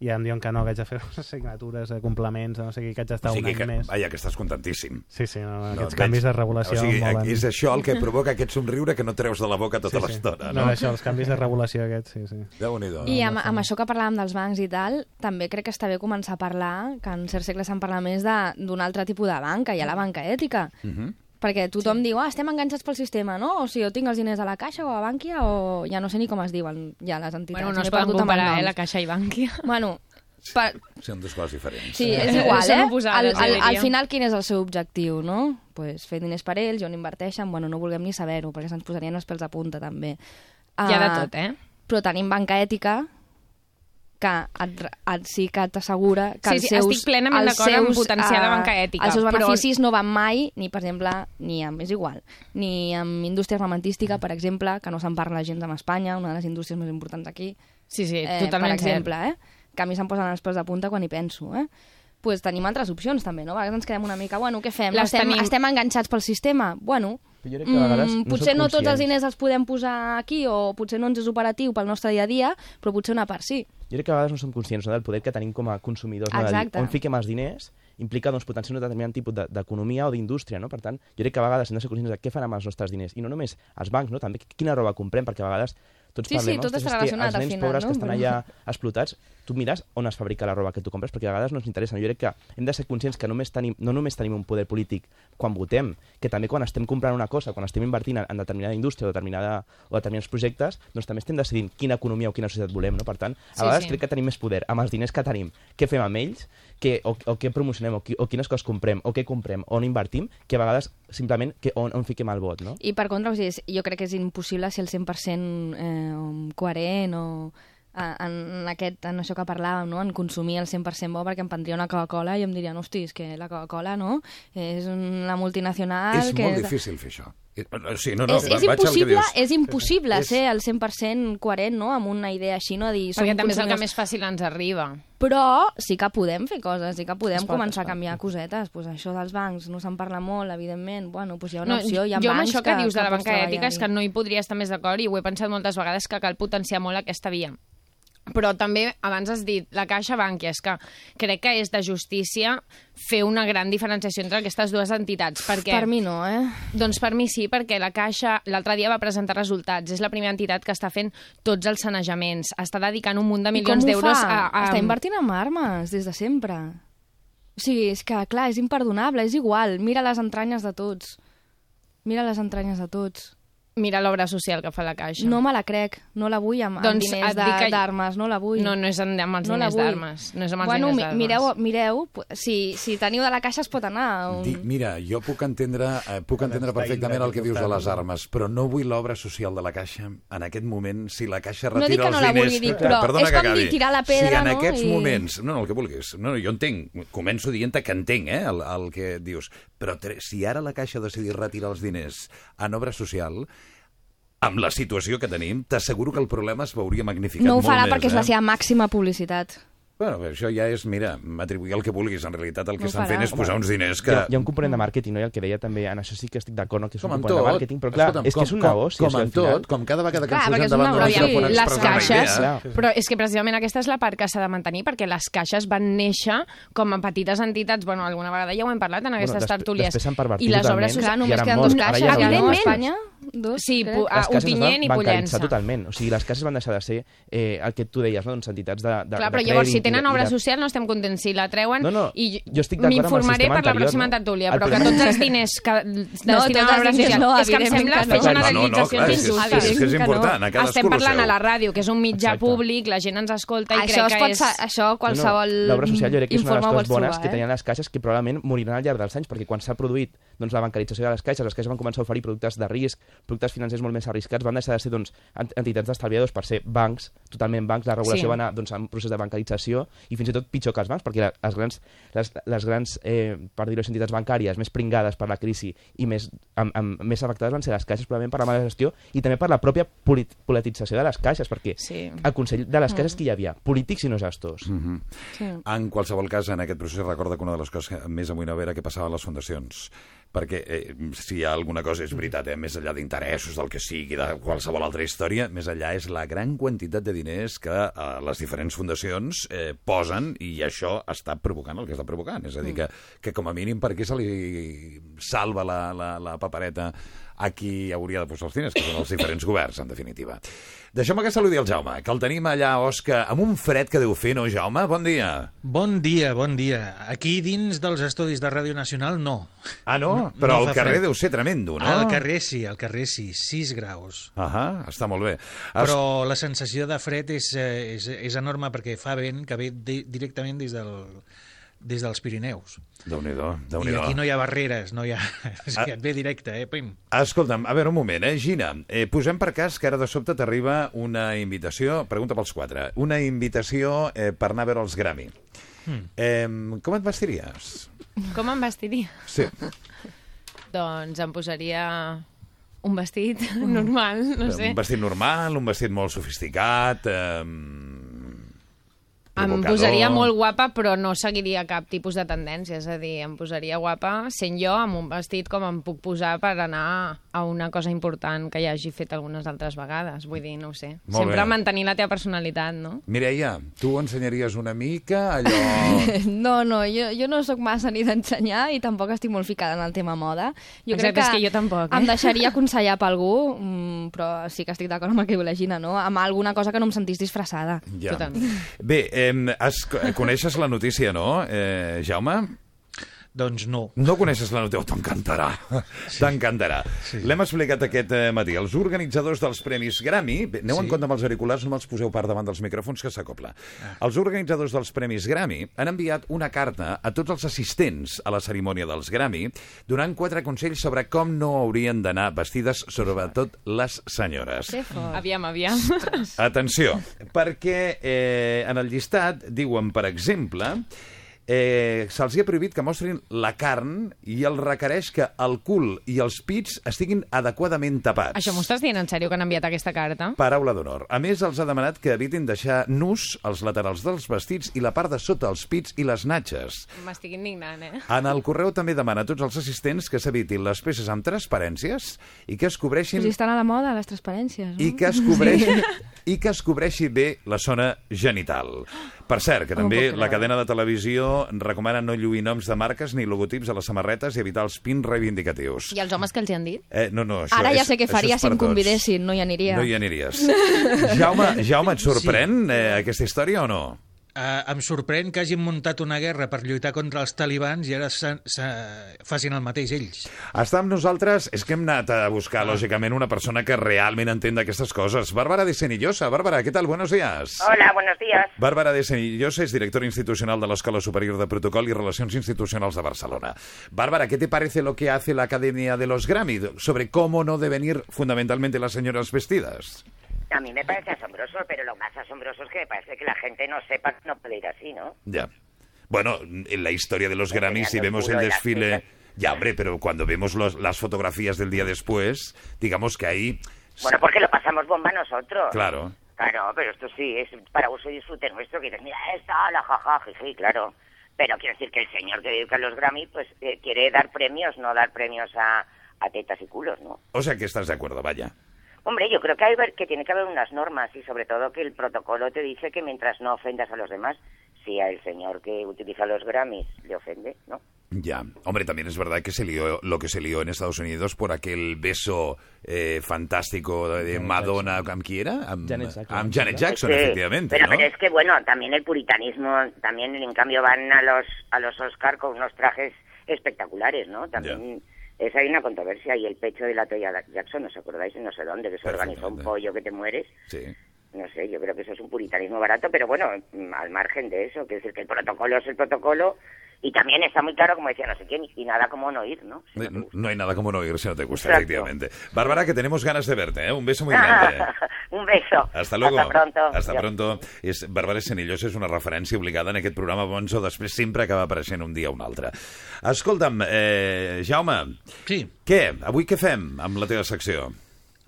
i em diuen que no, que haig de fer assignatures, eh, complements, no sé què, que haig d'estar o sigui un any que, més. vaja, que estàs contentíssim. Sí, sí, no, no, No, aquests et canvis veig. de regulació O sigui, molen. és això el que provoca aquest somriure que no treus de la boca tota Sí, sí. l'estona, No, no? això, els canvis de regulació aquests, sí, sí. Déu-n'hi-do. I amb, amb això que parlàvem dels bancs i tal, també crec que està bé començar a parlar, que en certs segles se'n parla més de- d'un altre tipus de banca, hi ha la banca ètica. Mhm. Perquè tothom sí. diu, ah, estem enganxats pel sistema, no? O sigui, jo tinc els diners a la Caixa o a Bànquia o ja no sé ni com es diuen ja les entitats. Bueno, no es poden comparar, eh, la Caixa i Bànquia. Bueno, per... Són dues coses diferents. sí, és igual, eh? oposades, al, al, al final, quin és el seu objectiu, no? Pues fer diners per ells, on inverteixen, bueno, no vulguem ni saber-ho, perquè se'ns posarien els pèls a punta, també. Hi ha de Ah, tot, eh? Però tenim banca ètica que et, et, sí que t'assegura que Sí, els sí, seus... estic plenament els d'acord amb seus, potenciar la eh, banca ètica, Els seus però- beneficis no van mai, ni per exemple, ni amb, és igual, ni amb indústria armamentística, per exemple, que no se'n parla gens amb Espanya, una de les indústries més importants aquí, Sí, sí, eh, totalment per exemple, eh? que a mi se'm posen els pèls de punta quan hi penso, eh? pues tenim altres opcions també, no? A vegades ens quedem una mica, bueno, què fem? Les estem, tenim. estem enganxats pel sistema? Bueno, Però jo crec que a vegades mm, no potser no tots els diners els podem posar aquí o potser no ens és operatiu pel nostre dia a dia, però potser una part sí. Jo crec que a vegades no som conscients no, del poder que tenim com a consumidors. No? De dir, Exacte. on fiquem els diners implica doncs, potenciar un determinat tipus de- d'economia o d'indústria. No? Per tant, jo crec que a vegades hem de ser conscients de què fan amb els nostres diners. I no només els bancs, no? també quina roba comprem, perquè a vegades tots Sí, parlem, sí, tot "Ostres, està relacionat els al nens final, pobres no? que estan allà explotats, tu mires on es fabrica la roba que tu compres, perquè a vegades no ens interessa. Jo crec que hem de ser conscients que només tenim, no només tenim un poder polític quan votem, que també quan estem comprant una cosa, quan estem invertint en, determinada indústria o, determinada, o determinats projectes, doncs també estem decidint quina economia o quina societat volem. No? Per tant, a Sí, vegades sí. crec que tenim més poder amb els diners que tenim, què fem amb ells, que, o, o què promocionem, o, qui, o quines coses comprem, o què comprem, on invertim, que a vegades simplement que on, on fiquem el vot, no? I per contra, o sigui, jo crec que és impossible ser el 100% eh, coherent o en, aquest, en això que parlàvem, no? en consumir el 100% bo, perquè em prendria una Coca-Cola i em dirien, hosti, és que la Coca-Cola no? és una multinacional... És que... molt difícil fer això. Eh, Sí, no, no, és, és que impossible, dius. és impossible És- ser el 100% coherent no? amb una idea així, no? Dir, Perquè també és el que més fàcil ens arriba. Però sí que podem fer coses, sí que podem pot, començar a canviar cosetes. Pues això dels bancs no se'n parla molt, evidentment. Bueno, pues hi ha una No, opció, hi ha jo amb bancs això que, dius de la banca ètica és que no hi podria estar més d'acord i ho he pensat moltes vegades que cal potenciar molt aquesta via. Però també, abans has dit, la Caixa Bankia, és que crec que és de justícia fer una gran diferenciació entre aquestes dues entitats. Perquè, Per mi no, eh? Doncs per mi sí, perquè la Caixa l'altre dia va presentar resultats. És la primera entitat que està fent tots els sanejaments. Està dedicant un munt de milions d'euros a, a... Està invertint en armes des de sempre. O sigui, és que, clar, és imperdonable, és igual. Mira les entranyes de tots. Mira les entranyes de tots. Mira l'obra social que fa la Caixa. No me la crec, no la vull amb, amb Doncs diners et dic de- que- d'armes, no la vull. No, no és amb amb els No la diners d'armes. No és amb els bueno, diners d'armes. mireu, mireu, si, si teniu de la caixa es pot anar. Un... Di, mira, jo puc entendre, eh, puc entendre perfectament el que dius de les armes, però no vull l'obra social de la Caixa en aquest moment, si la Caixa No retira dic que els no la diners... dir, però perdona és que com dir tirar la pedra, si en no? aquests I- moments... No, no, el que vulguis. No, no, jo entenc, començo dient que entenc eh, el, el que dius, però si ara la Caixa decidís retirar els diners en obra social, amb la situació que tenim, t'asseguro que el problema es veuria magnificat No ho molt farà més, perquè és eh? la seva màxima publicitat. Bueno, això ja és, mira, m'atribuir el que vulguis. En realitat el que No estan farà. fent és posar uns diners que... Hi ha, hi ha un component de màrqueting, no? I el que deia també, en això sí que estic d'acord, no? que és Com un en component tot, de màrqueting, però clar, escolta'm, és que és un com- negoci. com sigui, en al final- tot, com cada vegada que Clar, ens és un davant d'un negoci. micròfon les caixes, idea... però és que precisament aquesta és la part que s'ha de mantenir perquè les caixes van néixer com a petites entitats, bueno, alguna vegada ja ho hem parlat en aquestes després- tertúlies. després s'han pervertit I les obres socials... només queden dos caixes, Espanya? Dos, Sí, crec. pu- a les Ontinyent i Pollença. totalment. O sigui, les caixes van deixar de ser eh, el que tu deies, no? doncs entitats de, de, Clar, de però llavors, si tenen de- obra de- social, no estem contents. Si la treuen, No, no, i jo estic m'informaré per la pròxima no? tertúlia, però que tots els diners que destinen tots a obra social... no, és que em sembla que fer no. No, no, no, generalitzacions clar, és, és, injustes. és, que és no. important, a cadascú Estem parlant a la ràdio, que és un mitjà públic, la gent ens escolta i crec que és... això qualsevol No, no, L'obra social jo crec que és una de les coses bones que eh? tenien les caixes que probablement moriran al llarg dels anys, perquè quan s'ha produït doncs, la bancarització de les caixes, les caixes van començar a oferir productes de risc, productes financers molt més arriscats, van deixar de ser doncs, ent- entitats d'estalviadors per ser bancs, totalment bancs, la regulació Sí. va anar doncs, en procés de bancarització i fins i tot pitjor que els bancs, perquè les grans, les, les grans eh, per dir-ho entitats bancàries més pringades per la crisi i més, amb, amb, més afectades van ser les caixes probablement per la mala gestió i també per la pròpia polit politització de les caixes, perquè Sí. al Consell de les caixes que hi havia? Polítics i no gestors. Mhm. Sí. En qualsevol cas, en aquest procés recorda que una de les coses que més amoïnava era que passava a les fundacions. Perquè eh, si hi ha alguna cosa, és veritat, eh, més enllà d'interessos, del que sigui, de qualsevol altra història, més enllà és la gran quantitat de diners que eh, les diferents fundacions eh, posen i això està provocant el que està provocant. És a dir, que, que com a mínim per què se li salva la, la, la papereta a qui hauria de posar els diners, que són els diferents governs, en definitiva. Deixeu-me que saludi el Jaume, que el tenim allà, Òscar, amb un fred que deu fer, no, Jaume? Bon dia. Bon dia, bon dia. Aquí dins dels estudis de Ràdio Nacional, no. Ah, no? No- Però no carrer fred. deu ser tremendo, no? Al carrer sí, al carrer sí, 6 graus. Ahà, està molt bé. Es... Però la sensació de fred és, eh, és, és enorme perquè fa vent que ve di directament des, del, des dels Pirineus. Déu I nhi aquí no hi ha barreres, no hi ha... És Ah. que et ve directe, eh? Pim. Escolta'm, a veure, un moment, eh? Gina, eh, posem per cas que ara de sobte t'arriba una invitació, pregunta pels quatre, una invitació eh, per anar a veure els Grammy. Hmm. Eh, com et vestiries? Com em vestiria? Sí. Doncs em posaria un vestit normal, no sé. Un vestit normal, un vestit molt sofisticat... Eh, Em posaria molt guapa, però no seguiria cap tipus de tendència. És a dir, em posaria guapa sent jo amb un vestit com em puc posar per anar a una cosa important que ja hagi fet algunes altres vegades. Vull dir, no ho sé. Molt Sempre bé. mantenir la teva personalitat, no? Mireia, tu ensenyaries una mica allò... No, no, jo, jo no sóc massa ni d'ensenyar i tampoc estic molt ficada en el tema moda. Jo Exacte, crec que, és que jo tampoc, eh? Em deixaria aconsellar per algú, mm, però sí que estic d'acord amb el que diu la Gina, no? Amb alguna cosa que no em sentís disfressada. Ja. Totalment. Bé, eh, Eh, has, coneixes la notícia, no, eh, Jaume? Doncs no. No coneixes la notícia? Oh, T'encantarà. Sí. T'encantarà. Sí. L'hem explicat aquest eh, matí. Els organitzadors dels Premis Grammy... Bé, Aneu sí. en compte amb els auriculars, no me'ls poseu per davant dels micròfons, que s'acopla. Ah. Els organitzadors dels Premis Grammy han enviat una carta a tots els assistents a la cerimònia dels Grammy donant quatre consells sobre com no haurien d'anar vestides, sobretot les senyores. Aviam, aviam. Atenció, perquè eh, en el llistat diuen, per exemple, eh, se'ls ha prohibit que mostrin la carn i el requereix que el cul i els pits estiguin adequadament tapats. Això m'ho estàs dient en sèrio, que han enviat aquesta carta? Paraula d'honor. A més, els ha demanat que evitin deixar nus els laterals dels vestits i la part de sota els pits i les natxes. M'estic indignant, eh? En el correu també demana a tots els assistents que s'evitin les peces amb transparències i que es cobreixin... Pues estan a la moda, les transparències, no? I que es cobreixi, i que es cobreixi bé la zona genital. Per cert, que també la cadena de televisió recomana no lluir noms de marques ni logotips a les samarretes i evitar els pins reivindicatius. I els homes que els hi han dit? Eh, no, no, això Ara ja és, sé què faria si em convidessin, no hi aniria. No hi aniries. Jaume, Jaume, et sorprèn sí. eh, aquesta història o no? Uh, em sorprèn que hagin muntat una guerra per lluitar contra els talibans i ara se, se facin el mateix ells. Està amb nosaltres, és que hem anat a buscar, ah. lògicament, una persona que realment entén d'aquestes coses. Bárbara de Senillosa. Bárbara, ¿qué tal? Buenos días. Hola, buenos días. Bárbara de Senillosa es directora institucional de l'Escola Superior de Protocol i Relacions Institucionals de Barcelona. Bárbara, ¿qué te parece lo que hace la Academia de los Grammy sobre cómo no deben ir fundamentalmente las señoras vestidas? A mí me parece asombroso, pero lo más asombroso es que me parece que la gente no sepa que no puede ir así, ¿no? Ya. Bueno, en la historia de los Grammys, si vemos el desfile... Ya, hombre, pero cuando vemos los, las fotografías del día después, digamos que ahí... Bueno, porque lo pasamos bomba nosotros. Claro. Claro, pero esto sí es para uso y disfrute nuestro, que dices, mira, esta, la jaja, jiji, claro. Pero quiero decir que el señor que dedica los Grammy, pues eh, quiere dar premios, no dar premios a, a tetas y culos, ¿no? O sea que estás de acuerdo, vaya. Hombre, yo creo que, hay, que tiene que haber unas normas y sobre todo que el protocolo te dice que mientras no ofendas a los demás, si a el señor que utiliza los Grammys le ofende, ¿no? Ya, hombre, también es verdad que se lió lo que se lió en Estados Unidos por aquel beso eh, fantástico de Madonna, ¿amb qui era? Janet Jackson, amb Janet Jackson Sí, efectivamente, pero, ¿no? pero es que bueno, también el puritanismo, también en cambio van a los a los Oscar con unos trajes espectaculares, ¿no? También es hay una controversia y el pecho de la Toya Jackson, ¿os acordáis? No sé dónde, que se organizó un pollo que te mueres. Sí. No sé, yo creo que eso es un puritanismo barato, pero bueno, mm, al margen de eso, quiero decir que el protocolo es el protocolo y también está muy claro, como decía no sé quién, y nada como no ir, ¿no? Si no No, hay nada como no ir si no te gusta, Exacto. efectivamente. Bárbara, que tenemos ganas de verte, ¿eh? Un beso muy grande. un beso. Hasta luego. Hasta pronto. Hasta Adiós. pronto. És, Bàrbara Senillosa és una referència obligada en aquest programa abans o després sempre acaba apareixent un dia o un altre. Escolta'm, eh, Jaume, Sí, què? Avui què fem amb la teva secció?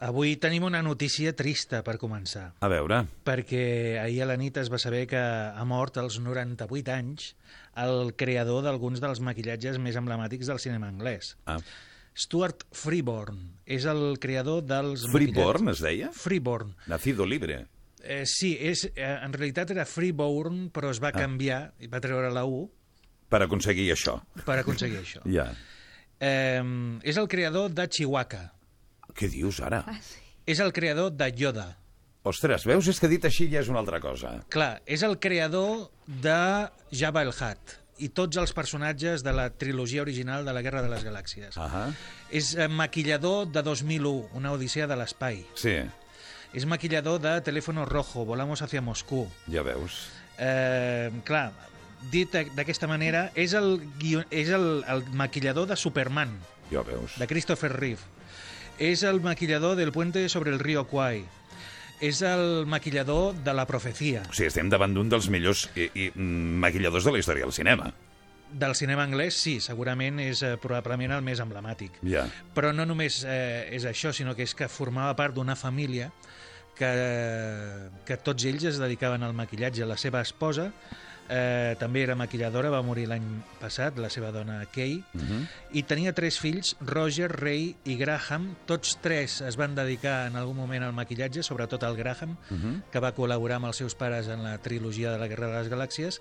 Avui tenim una notícia trista per començar, A veure, perquè ahir a la nit es va saber que ha mort als 98 anys el creador d'alguns dels maquillatges més emblemàtics del cinema anglès. ah, Stuart Freeborn és el creador dels Freeborn maquillatges- es deia? Freeborn. Nacido libre. Eh, sí, és, eh, en realitat era Freeborn, però es va canviar, i va treure la U Per aconseguir això. per aconseguir això. Ja. Eh, és el creador de Chihuahua. Què dius ara? És el creador de Yoda. Ostres, veus? És que dit així ja és una altra cosa. Clar, és el creador de Jabba el Hutt i tots els personatges de la trilogia original de la Guerra de les Galàxies. Ah, És eh, maquillador de 2001, una odissea de l'espai. sí, És maquillador de Teléfono Rojo, Volamos hacia Moscú. ja veus. Eh, clar, dit d'aquesta manera, és el, guion... és el, el maquillador de Superman, Ja veus. de Christopher Reeve. És el maquillador del puente sobre el río Kwai. És el maquillador de La Profecía, O sigui, estem davant d'un dels millors i, i, mm, maquilladors de la història del cinema. del cinema anglès, sí, segurament és eh, probablement el més emblemàtic. Ja. Però no només eh, és això, sinó que és que formava part d'una família que, que tots ells es dedicaven al maquillatge. La seva esposa eh, també era maquilladora, va morir l'any passat, la seva dona Kay, Uh -huh. i tenia tres fills, Roger, Ray i Graham. Tots tres es van dedicar en algun moment al maquillatge, sobretot el Graham, Uh -huh. que va col·laborar amb els seus pares en la trilogia de la Guerra de les Galàxies,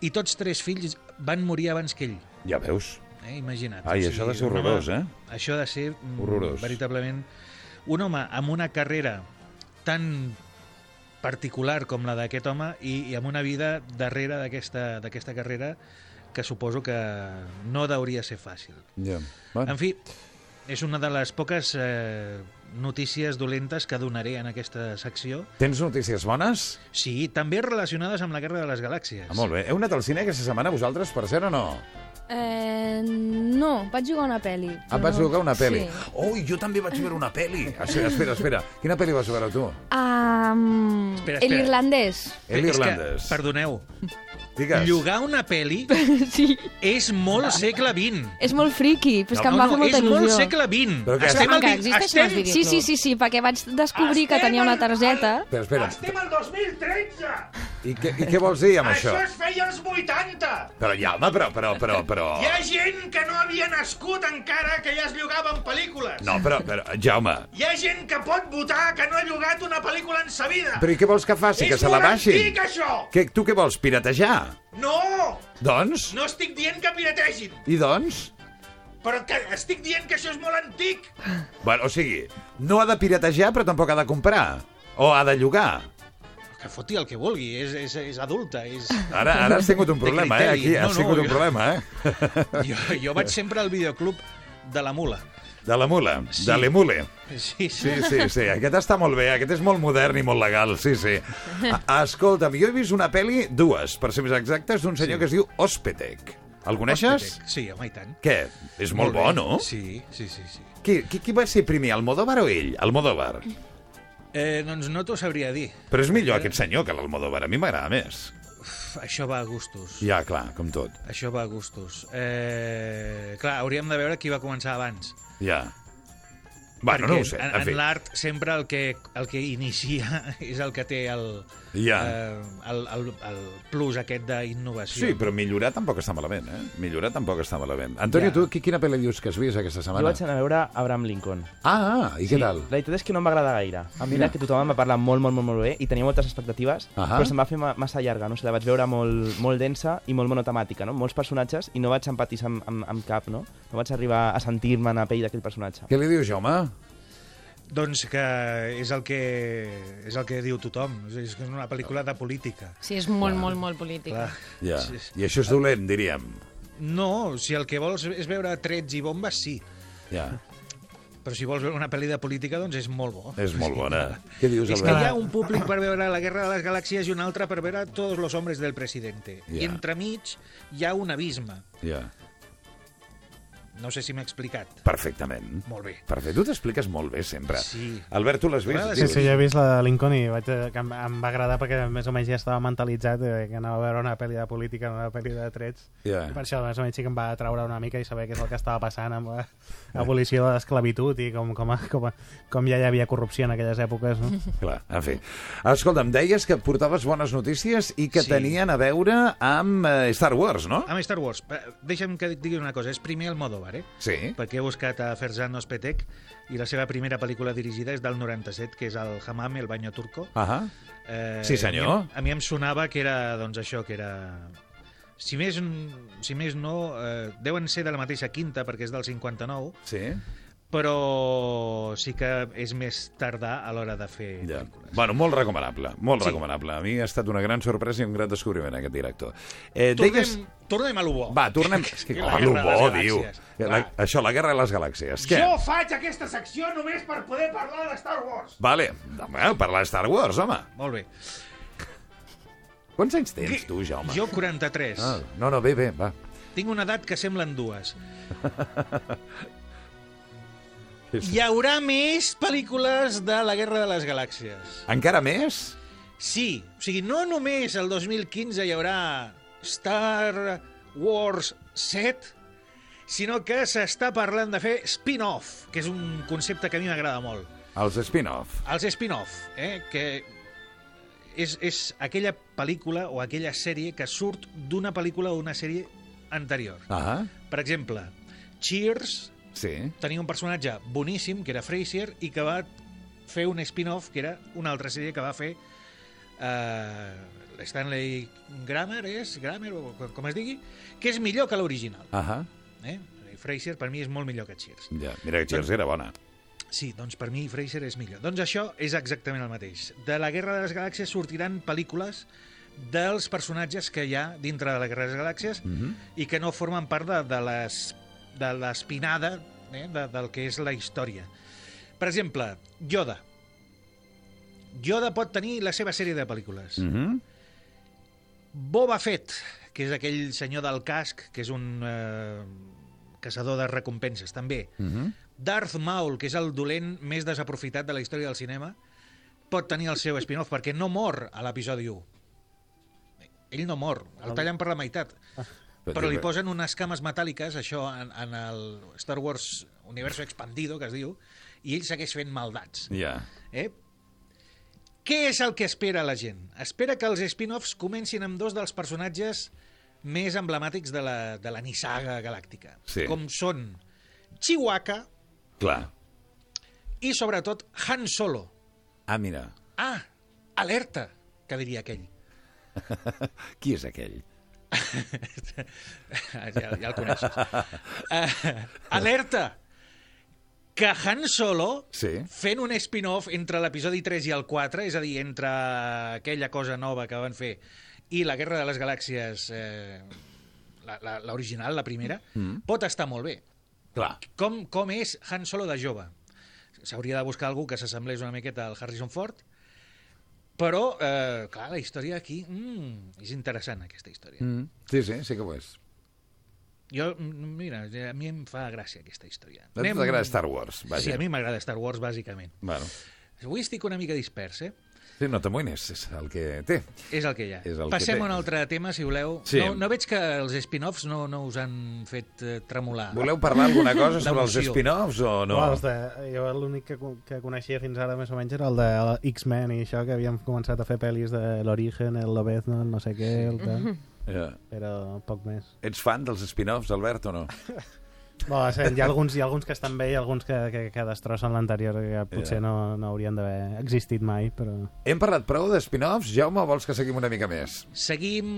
i tots tres fills van morir abans que ell. Ja veus. Eh? Imagina't. Ai, això ha de ser un home- horrorós, eh? Això ha de ser mm, Horrorós. veritablement un home amb una carrera tan particular com la d'aquest home i, i amb una vida darrere d'aquesta carrera que suposo que no hauria ser fàcil. Ja. Bueno. En fi, és una de les poques eh, notícies dolentes que donaré en aquesta secció. Tens notícies bones? Sí, també relacionades amb la Guerra de les Galàxies. Ah, molt bé. Heu anat al cine aquesta setmana, vosaltres, per cert, o no? Eh, no, vaig jugar una pel·li. Ah, vas jugar una pel·li. Sí. Oh, jo també vaig veure una pel·li. Espera, espera, espera. Quina pel·li vas veure tu? Um, Espera, El espera. irlandès. El És que, irlandès. perdoneu, Digues. llogar una pel·li sí. és molt segle XX. És molt friki, però és que no, em va no, fer molta és il·lusió. molt segle XX. Però que- estem al existeixen estem... els Sí, sí, sí, sí, perquè vaig descobrir que tenia una targeta. Espera, espera. Estem al 2013! I què, I què vols dir amb això? Això es feia als 80! Però, Jaume, però, però, però, però... Hi ha gent que no havia nascut encara que ja es llogaven pel·lícules. No, però, però, Jaume, Hi ha gent que pot votar que no ha llogat una pel·lícula en sa vida. però i què vols que faci? És Que se la molt baixin? antic, això! Que, tu què vols, piratejar? No! Doncs? No estic dient que pirategin, I doncs? però que estic dient que això és molt antic. Bueno, o sigui, no ha de piratejar, però tampoc ha de comprar. O ha de llogar. Que foti el que vulgui, és, és, és adulta. És... Ara, ara has tingut un problema, eh? Aquí has No, no, tingut un jo- problema, eh? Jo, jo vaig sempre al videoclub de la Mula. De la mula, Sí. de l'emule. Sí, Sí, sí, sí, aquest està molt bé, aquest és molt modern i molt legal, sí, sí. Escolta'm, jo he vist una pel·li, dues, per ser més exactes, d'un senyor Sí. que es diu Ospetec. El coneixes? Hospitec. Sí, home, i tant. Què? És molt, bé. bo, no? Sí, sí, sí. sí. Qui, qui, qui va ser primer, Almodóvar o ell? Almodóvar. Eh, doncs no t'ho sabria dir. Però és millor aquest senyor que l'Almodóvar, a mi m'agrada més. Uf, això va a gustos. Ja, clar, com tot. Això va a gustos. Eh, clar, hauríem de veure qui va començar abans. Ja. Bueno, Perquè no ho sé, En, en fi. l'art sempre el que, el que inicia és el que té el, Ja. eh, el, el, el plus aquest d'innovació. Sí, però millorar tampoc està malament, eh? Millorar tampoc està malament. Antonio, Ja. tu qui, quina pel·li dius que has vist aquesta Jo setmana? vaig anar a veure Abraham Lincoln. Ah, ah, i què tal? La veritat és que no em va agradar gaire. A mi que tothom em va parlar molt, molt, molt, molt bé i tenia moltes expectatives, Ahà. però se'm va fer ma massa llarga, no? O sigui, la vaig veure molt, molt densa i molt monotemàtica, no? Molts personatges i no vaig empatitzar amb, amb, amb cap, no? No vaig arribar a sentir-me en la pell d'aquell personatge. Què li dius, Jaume? Doncs que és el que, és el que diu tothom. És que és una pel·lícula de política. Sí, és molt, molt, molt política. Clar. Ja. Sí, sí. I això és dolent, diríem. No, si el que vols és veure trets i bombes, sí. Ja. Però si vols veure una pel·li de política, doncs és molt bo. És molt bona. Què dius, És que Albert? hi ha un públic per veure la Guerra de les Galàxies i un altre per veure tots els homes del presidente. Ja. I entremig hi ha un abisme. Ja. No sé si m'he explicat. Perfectament. Molt bé. Perfecte. Tu t'expliques molt bé, sempre. Sí. Albert, tu l'has vist? Sí, sí, jo he vist la de Lincoln i vaig, que em, em va agradar perquè més o menys ja estava mentalitzat eh, que anava a veure una pel·li de política, una pel·li de trets. Ja. I per això més o menys sí que em va atraure una mica i saber què és el que estava passant amb l'abolició de l'esclavitud i com, com, com, com ja hi havia corrupció en aquelles èpoques. No? Clar, en fi. Escolta'm, deies que portaves bones notícies i que Sí. tenien a veure amb eh, Star Wars, no? Amb Star Wars, eh, deixa'm que digui una cosa. És primer el Modovar, eh? Sí. Perquè he buscat a Ferzan Ospetek i la seva primera pel·lícula dirigida és del 97, que és el Hamam, el baño turco. Ahà. Eh, Sí, senyor. A mi, a mi em sonava que era, doncs, això, que era... Si més, si més no, eh, deuen ser de la mateixa quinta, perquè és del 59, Sí. Però sí que és més tardà a l'hora de fer Ja. pel·lícules. Bueno, molt recomanable, molt Sí. recomanable. A mi ha estat una gran sorpresa i un gran descobriment aquest director. Eh, Tornem, deies... tornem a lo bo. Va, tornem... És que, Que oh, la lo guerra de bo, les diu. La, això, la guerra de les galàxies. Què? Jo faig aquesta secció només per poder parlar de Star Wars. Vale, bueno, parlar de Star Wars, home. Molt bé. Quants anys tens, tu, Jaume? Jo 43. Ah, no, no, bé, bé, va. Tinc una edat que semblen dues. Hi haurà més pel·lícules de la Guerra de les Galàxies. Encara més? Sí, o sigui, no només el 2015 hi haurà Star Wars 7, sinó que s'està parlant de fer spin-off, que és un concepte que a mi m'agrada molt. Els spin-off. Els spin-off, eh, que és, és aquella pel·lícula o aquella sèrie que surt d'una pel·lícula o una sèrie anterior. Ah, Per exemple, Cheers sí. tenia un personatge boníssim, que era Frasier, i que va fer un spin-off, que era una altra sèrie que va fer eh, Stanley Grammer, és? Grammer, o com- com es digui, que és millor que l'original. Ahà. Eh? Frasier, per mi, és molt millor que Cheers. Ja, mira que Cheers era bona. Sí, doncs per mi Fraser és millor. Doncs això és exactament el mateix. De la Guerra de les Galàxies sortiran pel·lícules dels personatges que hi ha dintre de la Guerra de les Galàxies Mhm. i que no formen part de, de les- de l'espinada eh, de, del que és la història. Per exemple, Yoda. Yoda pot tenir la seva sèrie de pel·lícules. Mhm. Boba Fett, que és aquell senyor del casc, que és un eh, caçador de recompenses, també. Mhm. Darth Maul, que és el dolent més desaprofitat de la història del cinema, pot tenir el seu spin-off, perquè no mor a l'episodi 1. Ell no mor, el tallen per la meitat. Però li posen unes cames metàl·liques, això, en, en el Star Wars Universo Expandido, que es diu, i ell segueix fent maldats. Ja. Eh? Què és el que espera la gent? Espera que els spin-offs comencin amb dos dels personatges més emblemàtics de la, de la nissaga galàctica. Sí. Com són Chihuahua Clar. i, sobretot, Han Solo. Ah, mira. Ah, alerta, que diria aquell. Qui és aquell? ja, ja el coneixes. Uh, alerta! Que Han Solo, Sí. fent un spin-off entre l'episodi 3 i el 4, és a dir, entre aquella cosa nova que van fer i la Guerra de les Galàxies, eh, la- la- l'original, la, la primera, Mm. pot estar molt bé. Clar. Com, com és Han Solo de jove? S'hauria de buscar algú que s'assemblés una miqueta al Harrison Ford, però, eh, clar, la història aquí... Mm, és interessant, aquesta història. Mm. Sí, sí, sí que ho és. Jo, mm, mira, a mi em fa gràcia aquesta història. A tu t'agrada Star Wars, vaja. Sí, a mi m'agrada Star Wars, bàsicament. Bueno. Avui estic una mica dispers, eh? Sí, no t'amoïnes, és el que té. És el que hi ha. El que Passem a un altre tema, si voleu. Sí. No, no veig que els spin-offs no, no us han fet eh, tremolar. Voleu parlar alguna cosa sobre els spin-offs o no? Bueno, els de, jo l'únic que, que coneixia fins ara més o menys era el de X-Men i això, que havíem començat a fer pel·lis de l'Origen, el Lobezno, el no sé què, el tal. Ja. Però poc més. Ets fan dels spin-offs, Albert, o no? Bueno, sí, hi, ha alguns, hi ha alguns que estan bé i alguns que, que, que destrossen l'anterior, que potser Ja. no, no haurien d'haver existit mai, però... Hem parlat prou de spin-offs, Jaume, vols que seguim una mica més? Seguim,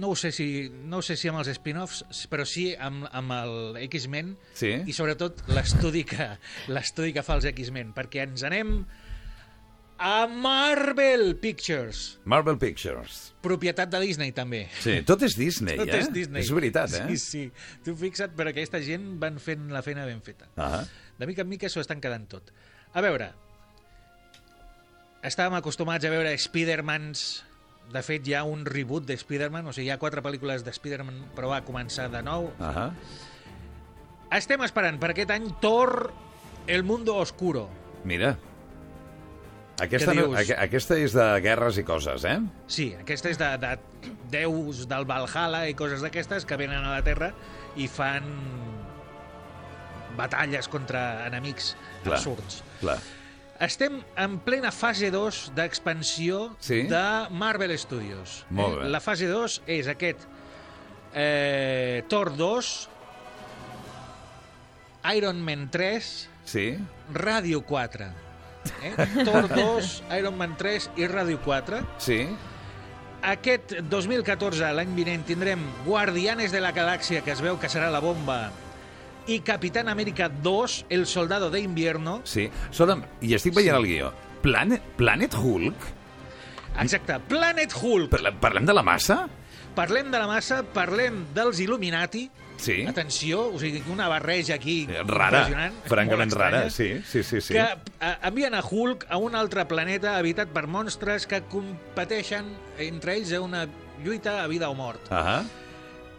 no ho sé si, no ho sé si amb els spin-offs, però sí amb, amb el X-Men Sí? i sobretot l'estudi que, l'estudi que fa els X-Men, perquè ens anem a Marvel Pictures, Marvel Pictures. propietat de Disney també. Sí, tot és Disney, Tot eh? és Disney. És veritat, eh? Sí, sí. Tu fixa't, per aquesta gent van fent la feina ben feta. Ah, De mica en mica s'ho estan quedant tot. A veure, estàvem acostumats a veure Spider-Mans... De fet, hi ha un reboot de Spider-Man, o sigui, hi ha quatre pel·lícules de Spider-Man, però va començar de nou. ah. Estem esperant per aquest any Thor, El Mundo Oscuro. Mira. Aquesta, no, dius? aqu aquesta és de guerres i coses, eh? Sí, aquesta és de, de déus del Valhalla i coses d'aquestes que venen a la Terra i fan batalles contra enemics Clar. absurds. Clar. Estem en plena fase 2 d'expansió Sí? de Marvel Studios. Molt bé. La fase 2 és aquest eh, Thor 2, Iron Man 3, Sí? Radio 4. Eh? Thor 2, Iron Man 3 i Radio 4. Sí? Aquest 2014, l'any vinent, tindrem Guardianes de la Galàxia, que es veu que serà la bomba, i Capitán América 2, El Soldado de Invierno. Sí. Escolta'm, i estic veient el guió. Planet, Planet Hulk? Exacte, Planet Hulk. Parlem de la massa? Parlem de la massa, parlem dels Illuminati. Sí. Atenció, o sigui, una barreja aquí Rara, impressionant. francament rara, sí, sí, sí. sí. Que eh, envien a Hulk a un altre planeta habitat per monstres que competeixen entre ells a una lluita a vida o mort. Ah,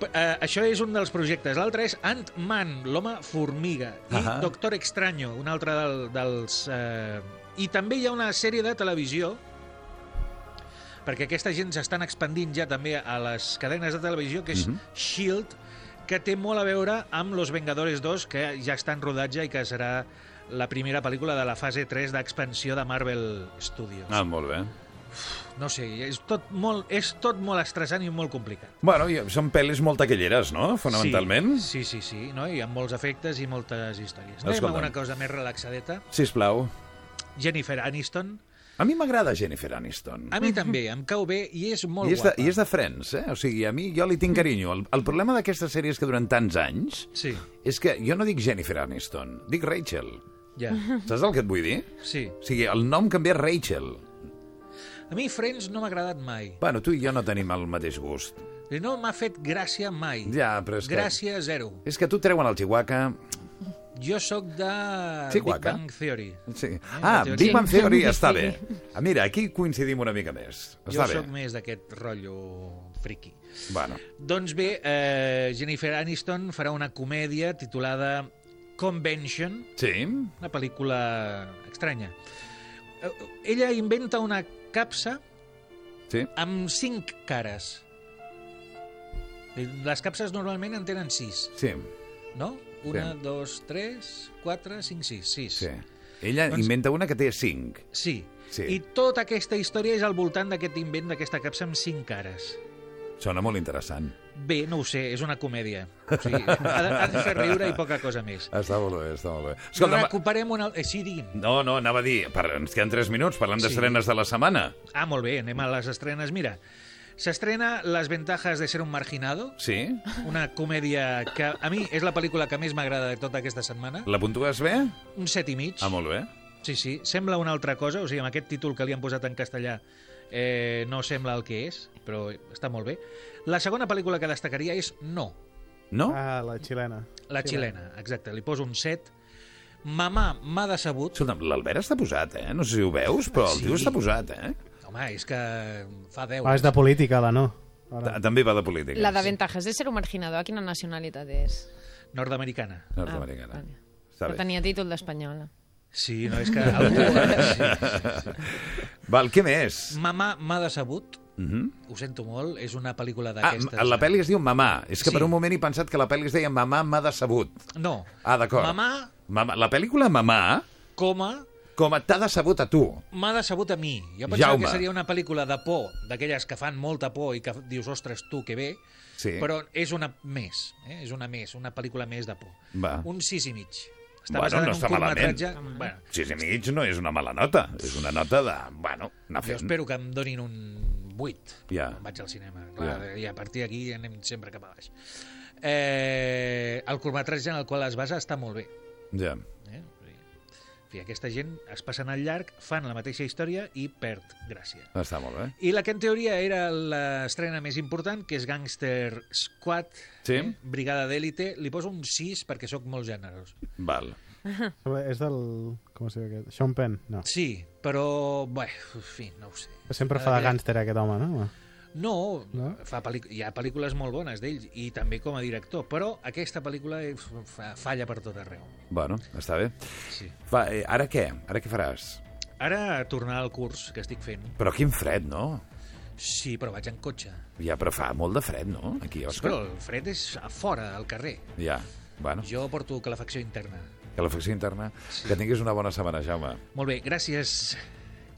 P- Eh, això és un dels projectes. L'altre és Ant-Man, l'home formiga, i Ahà. Doctor Extraño, un altre del, dels... Eh... I també hi ha una sèrie de televisió perquè aquesta gent s'estan expandint ja també a les cadenes de televisió, que és Mhm. S.H.I.E.L.D., que té molt a veure amb Los Vengadores 2, que ja està en rodatge i que serà la primera pel·lícula de la fase 3 d'expansió de Marvel Studios. ah, molt bé. No sé, és tot, molt, és tot molt estressant i molt complicat. Bueno, i són pel·lis molt taquilleres, no?, fonamentalment. Sí, sí, sí, no? hi ha molts efectes i moltes històries. Anem Escolta'm. a una cosa més relaxadeta. Sisplau. Jennifer Aniston. A mi m'agrada Jennifer Aniston. A mi també, em cau bé i és molt I és, de, guapa. I és de Friends, eh? O sigui, a mi jo li tinc carinyo. El, el problema d'aquestes sèries que duren tants anys Sí. és que jo no dic Jennifer Aniston, dic Rachel. Ja. Saps el que et vull dir? Sí. O sigui, el nom canvia a Rachel. A mi Friends no m'ha agradat mai. Bueno, tu i jo no tenim el mateix gust. No m'ha fet gràcia mai. Ja, però és que... Gràcia zero. És que tu treuen el Chihuahua... Jo sóc de Chihuahua. Big Bang Theory. Sí. Eh, Ah, teoria. Big Bang Theory Sí. està bé. Ah, mira, aquí coincidim una mica més. Jo Està bé. sóc més d'aquest rotllo friki. Bueno. Doncs bé, eh, Jennifer Aniston farà una comèdia titulada Convention, Sí? una pel·lícula estranya. Eh, Ella inventa una capsa Sí. amb cinc cares. Les capses normalment en tenen sis, Sí. no? Una, dos, tres, quatre, cinc, sis. sis. Sí. Ella Doncs- inventa una que té cinc. Sí. Sí. I tota aquesta història és al voltant d'aquest invent d'aquesta capsa amb cinc cares. Sona molt interessant. Bé, no ho sé, és una comèdia. O sigui, ha, de, ha de fer riure i poca cosa més. Està molt bé, està molt bé. Escolta, Recuperem una... Eh, sí, digui'm. no, no, anava a dir, per, ens queden 3 minuts, parlem Sí. d'estrenes de la setmana. Ah, molt bé, anem a les estrenes. Mira, s'estrena Las ventajas de ser un marginado, Sí? una comèdia que a mi és la pel·lícula que més m'agrada de tota aquesta setmana. La puntues bé? Un set i mig. Ah, molt bé. Sí, sí, sembla una altra cosa, o sigui, amb aquest títol que li han posat en castellà eh, no sembla el que és, però està molt bé. La segona pel·lícula que destacaria és No, No? Ah, la xilena. la xilena, exacte, li poso un 7. Mamà m'ha decebut. Escolta'm, l'Albert està posat, eh? No sé si ho veus, però el Sí. tio està posat, eh? Home, és que fa 10. Ah, és de política, la no. Ta- També va de política. La de ventajas de ser un marginador, a quina nacionalitat és? Nord-americana. Nord-americana. Està Però bé. tenia títol d'espanyola. Sí, no, és que algú... sí. Val, què més? Mamà m'ha decebut. Mhm. Ho sento molt, és una pel·lícula Ah, d'aquestes... la pel·li es diu Mamà. És que Sí. per un moment he pensat que la pel·li es deia Mamà m'ha decebut. No. Ah, d'acord. Mamà, Mamà. La pel·lícula Mamà, coma, com t'ha decebut a tu. m'ha decebut a mi. Jo pensava Jaume. que seria una pel·lícula de por, d'aquelles que fan molta por i que dius, ostres, tu, que bé, Sí. però és una més, eh? és una més, una pel·lícula més de por. Va. Un sis i mig. Està Bueno, no està malament. Bueno, Sis i mig no és una mala nota. És una nota de... Bueno, anar jo fent. espero que em donin un 8 Ja. quan vaig al cinema. Clar, Ja. I a partir d'aquí anem sempre cap a baix. Eh, el curtmetratge en el qual es basa està molt bé. Ja. Eh? Fi, aquesta gent es passen al llarg, fan la mateixa història i perd gràcia. Està molt bé. I la que en teoria era l'estrena més important, que és Gangster Squad, Sí. eh? Brigada d'Élite, li poso un 6 perquè sóc molt generós. Val. És del... Com es diu aquest? Sean Penn? No. Sí, però, bé, en fi, no ho sé. Sempre fa de veure, gàngster aquest home, no? No, No? Fa hi ha pel·lícules molt bones d'ell, i també com a director, però aquesta pel·lícula fa, falla per tot arreu. Bueno, està bé. Sí. Va, eh, ara què? Ara què faràs? Ara tornar al curs que estic fent. Però quin fred, no? Sí, però vaig en cotxe. Ja, però fa molt de fred, no? Aquí a Sí, però el fred és a fora, al carrer. Ja, bueno. Jo porto calefacció interna. Calefacció interna. Que tinguis una bona setmana, Jaume. Molt bé, gràcies.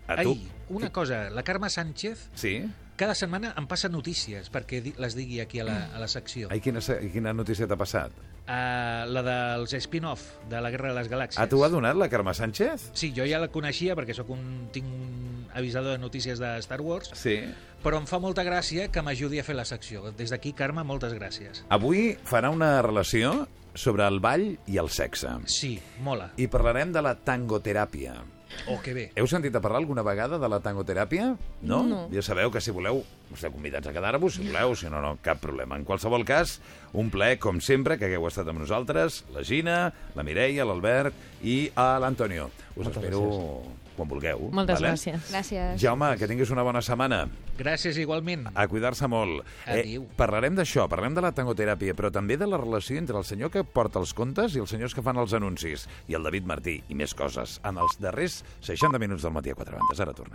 A tu? Ai, una cosa, la Carme Sánchez Sí? Cada setmana em passa notícies perquè les digui aquí a la, a la secció. Ai, quina, quina notícia t'ha passat? Uh, la dels spin-off de la Guerra de les Galàxies. Ah, t'ho ha donat la Carme Sánchez? Sí, jo ja la coneixia perquè sóc un, tinc un avisador de notícies de Star Wars, Sí. però em fa molta gràcia que m'ajudi a fer la secció. Des d'aquí, Carme, moltes gràcies. Avui farà una relació sobre el ball i el sexe. Sí, mola. I parlarem de la tangoteràpia. Oh, que bé. Heu sentit a parlar alguna vegada de la tangoteràpia? No? No. Ja sabeu que si voleu, esteu convidats a quedar-vos, si voleu, si no, no, cap problema. En qualsevol cas, un plaer, com sempre, que hagueu estat amb nosaltres, la Gina, la Mireia, l'Albert i l'Antonio. Us Moltes espero quan vulgueu. Moltes vale? gràcies. Gràcies. Jaume, que tinguis una bona setmana. Gràcies igualment. A cuidar-se molt. Eh, Adéu. parlarem d'això, parlarem de la tangoteràpia, però també de la relació entre el senyor que porta els contes i els senyors que fan els anuncis, i el David Martí, i més coses, en els darrers 60 minuts del matí a 4 bandes. Ara tornem.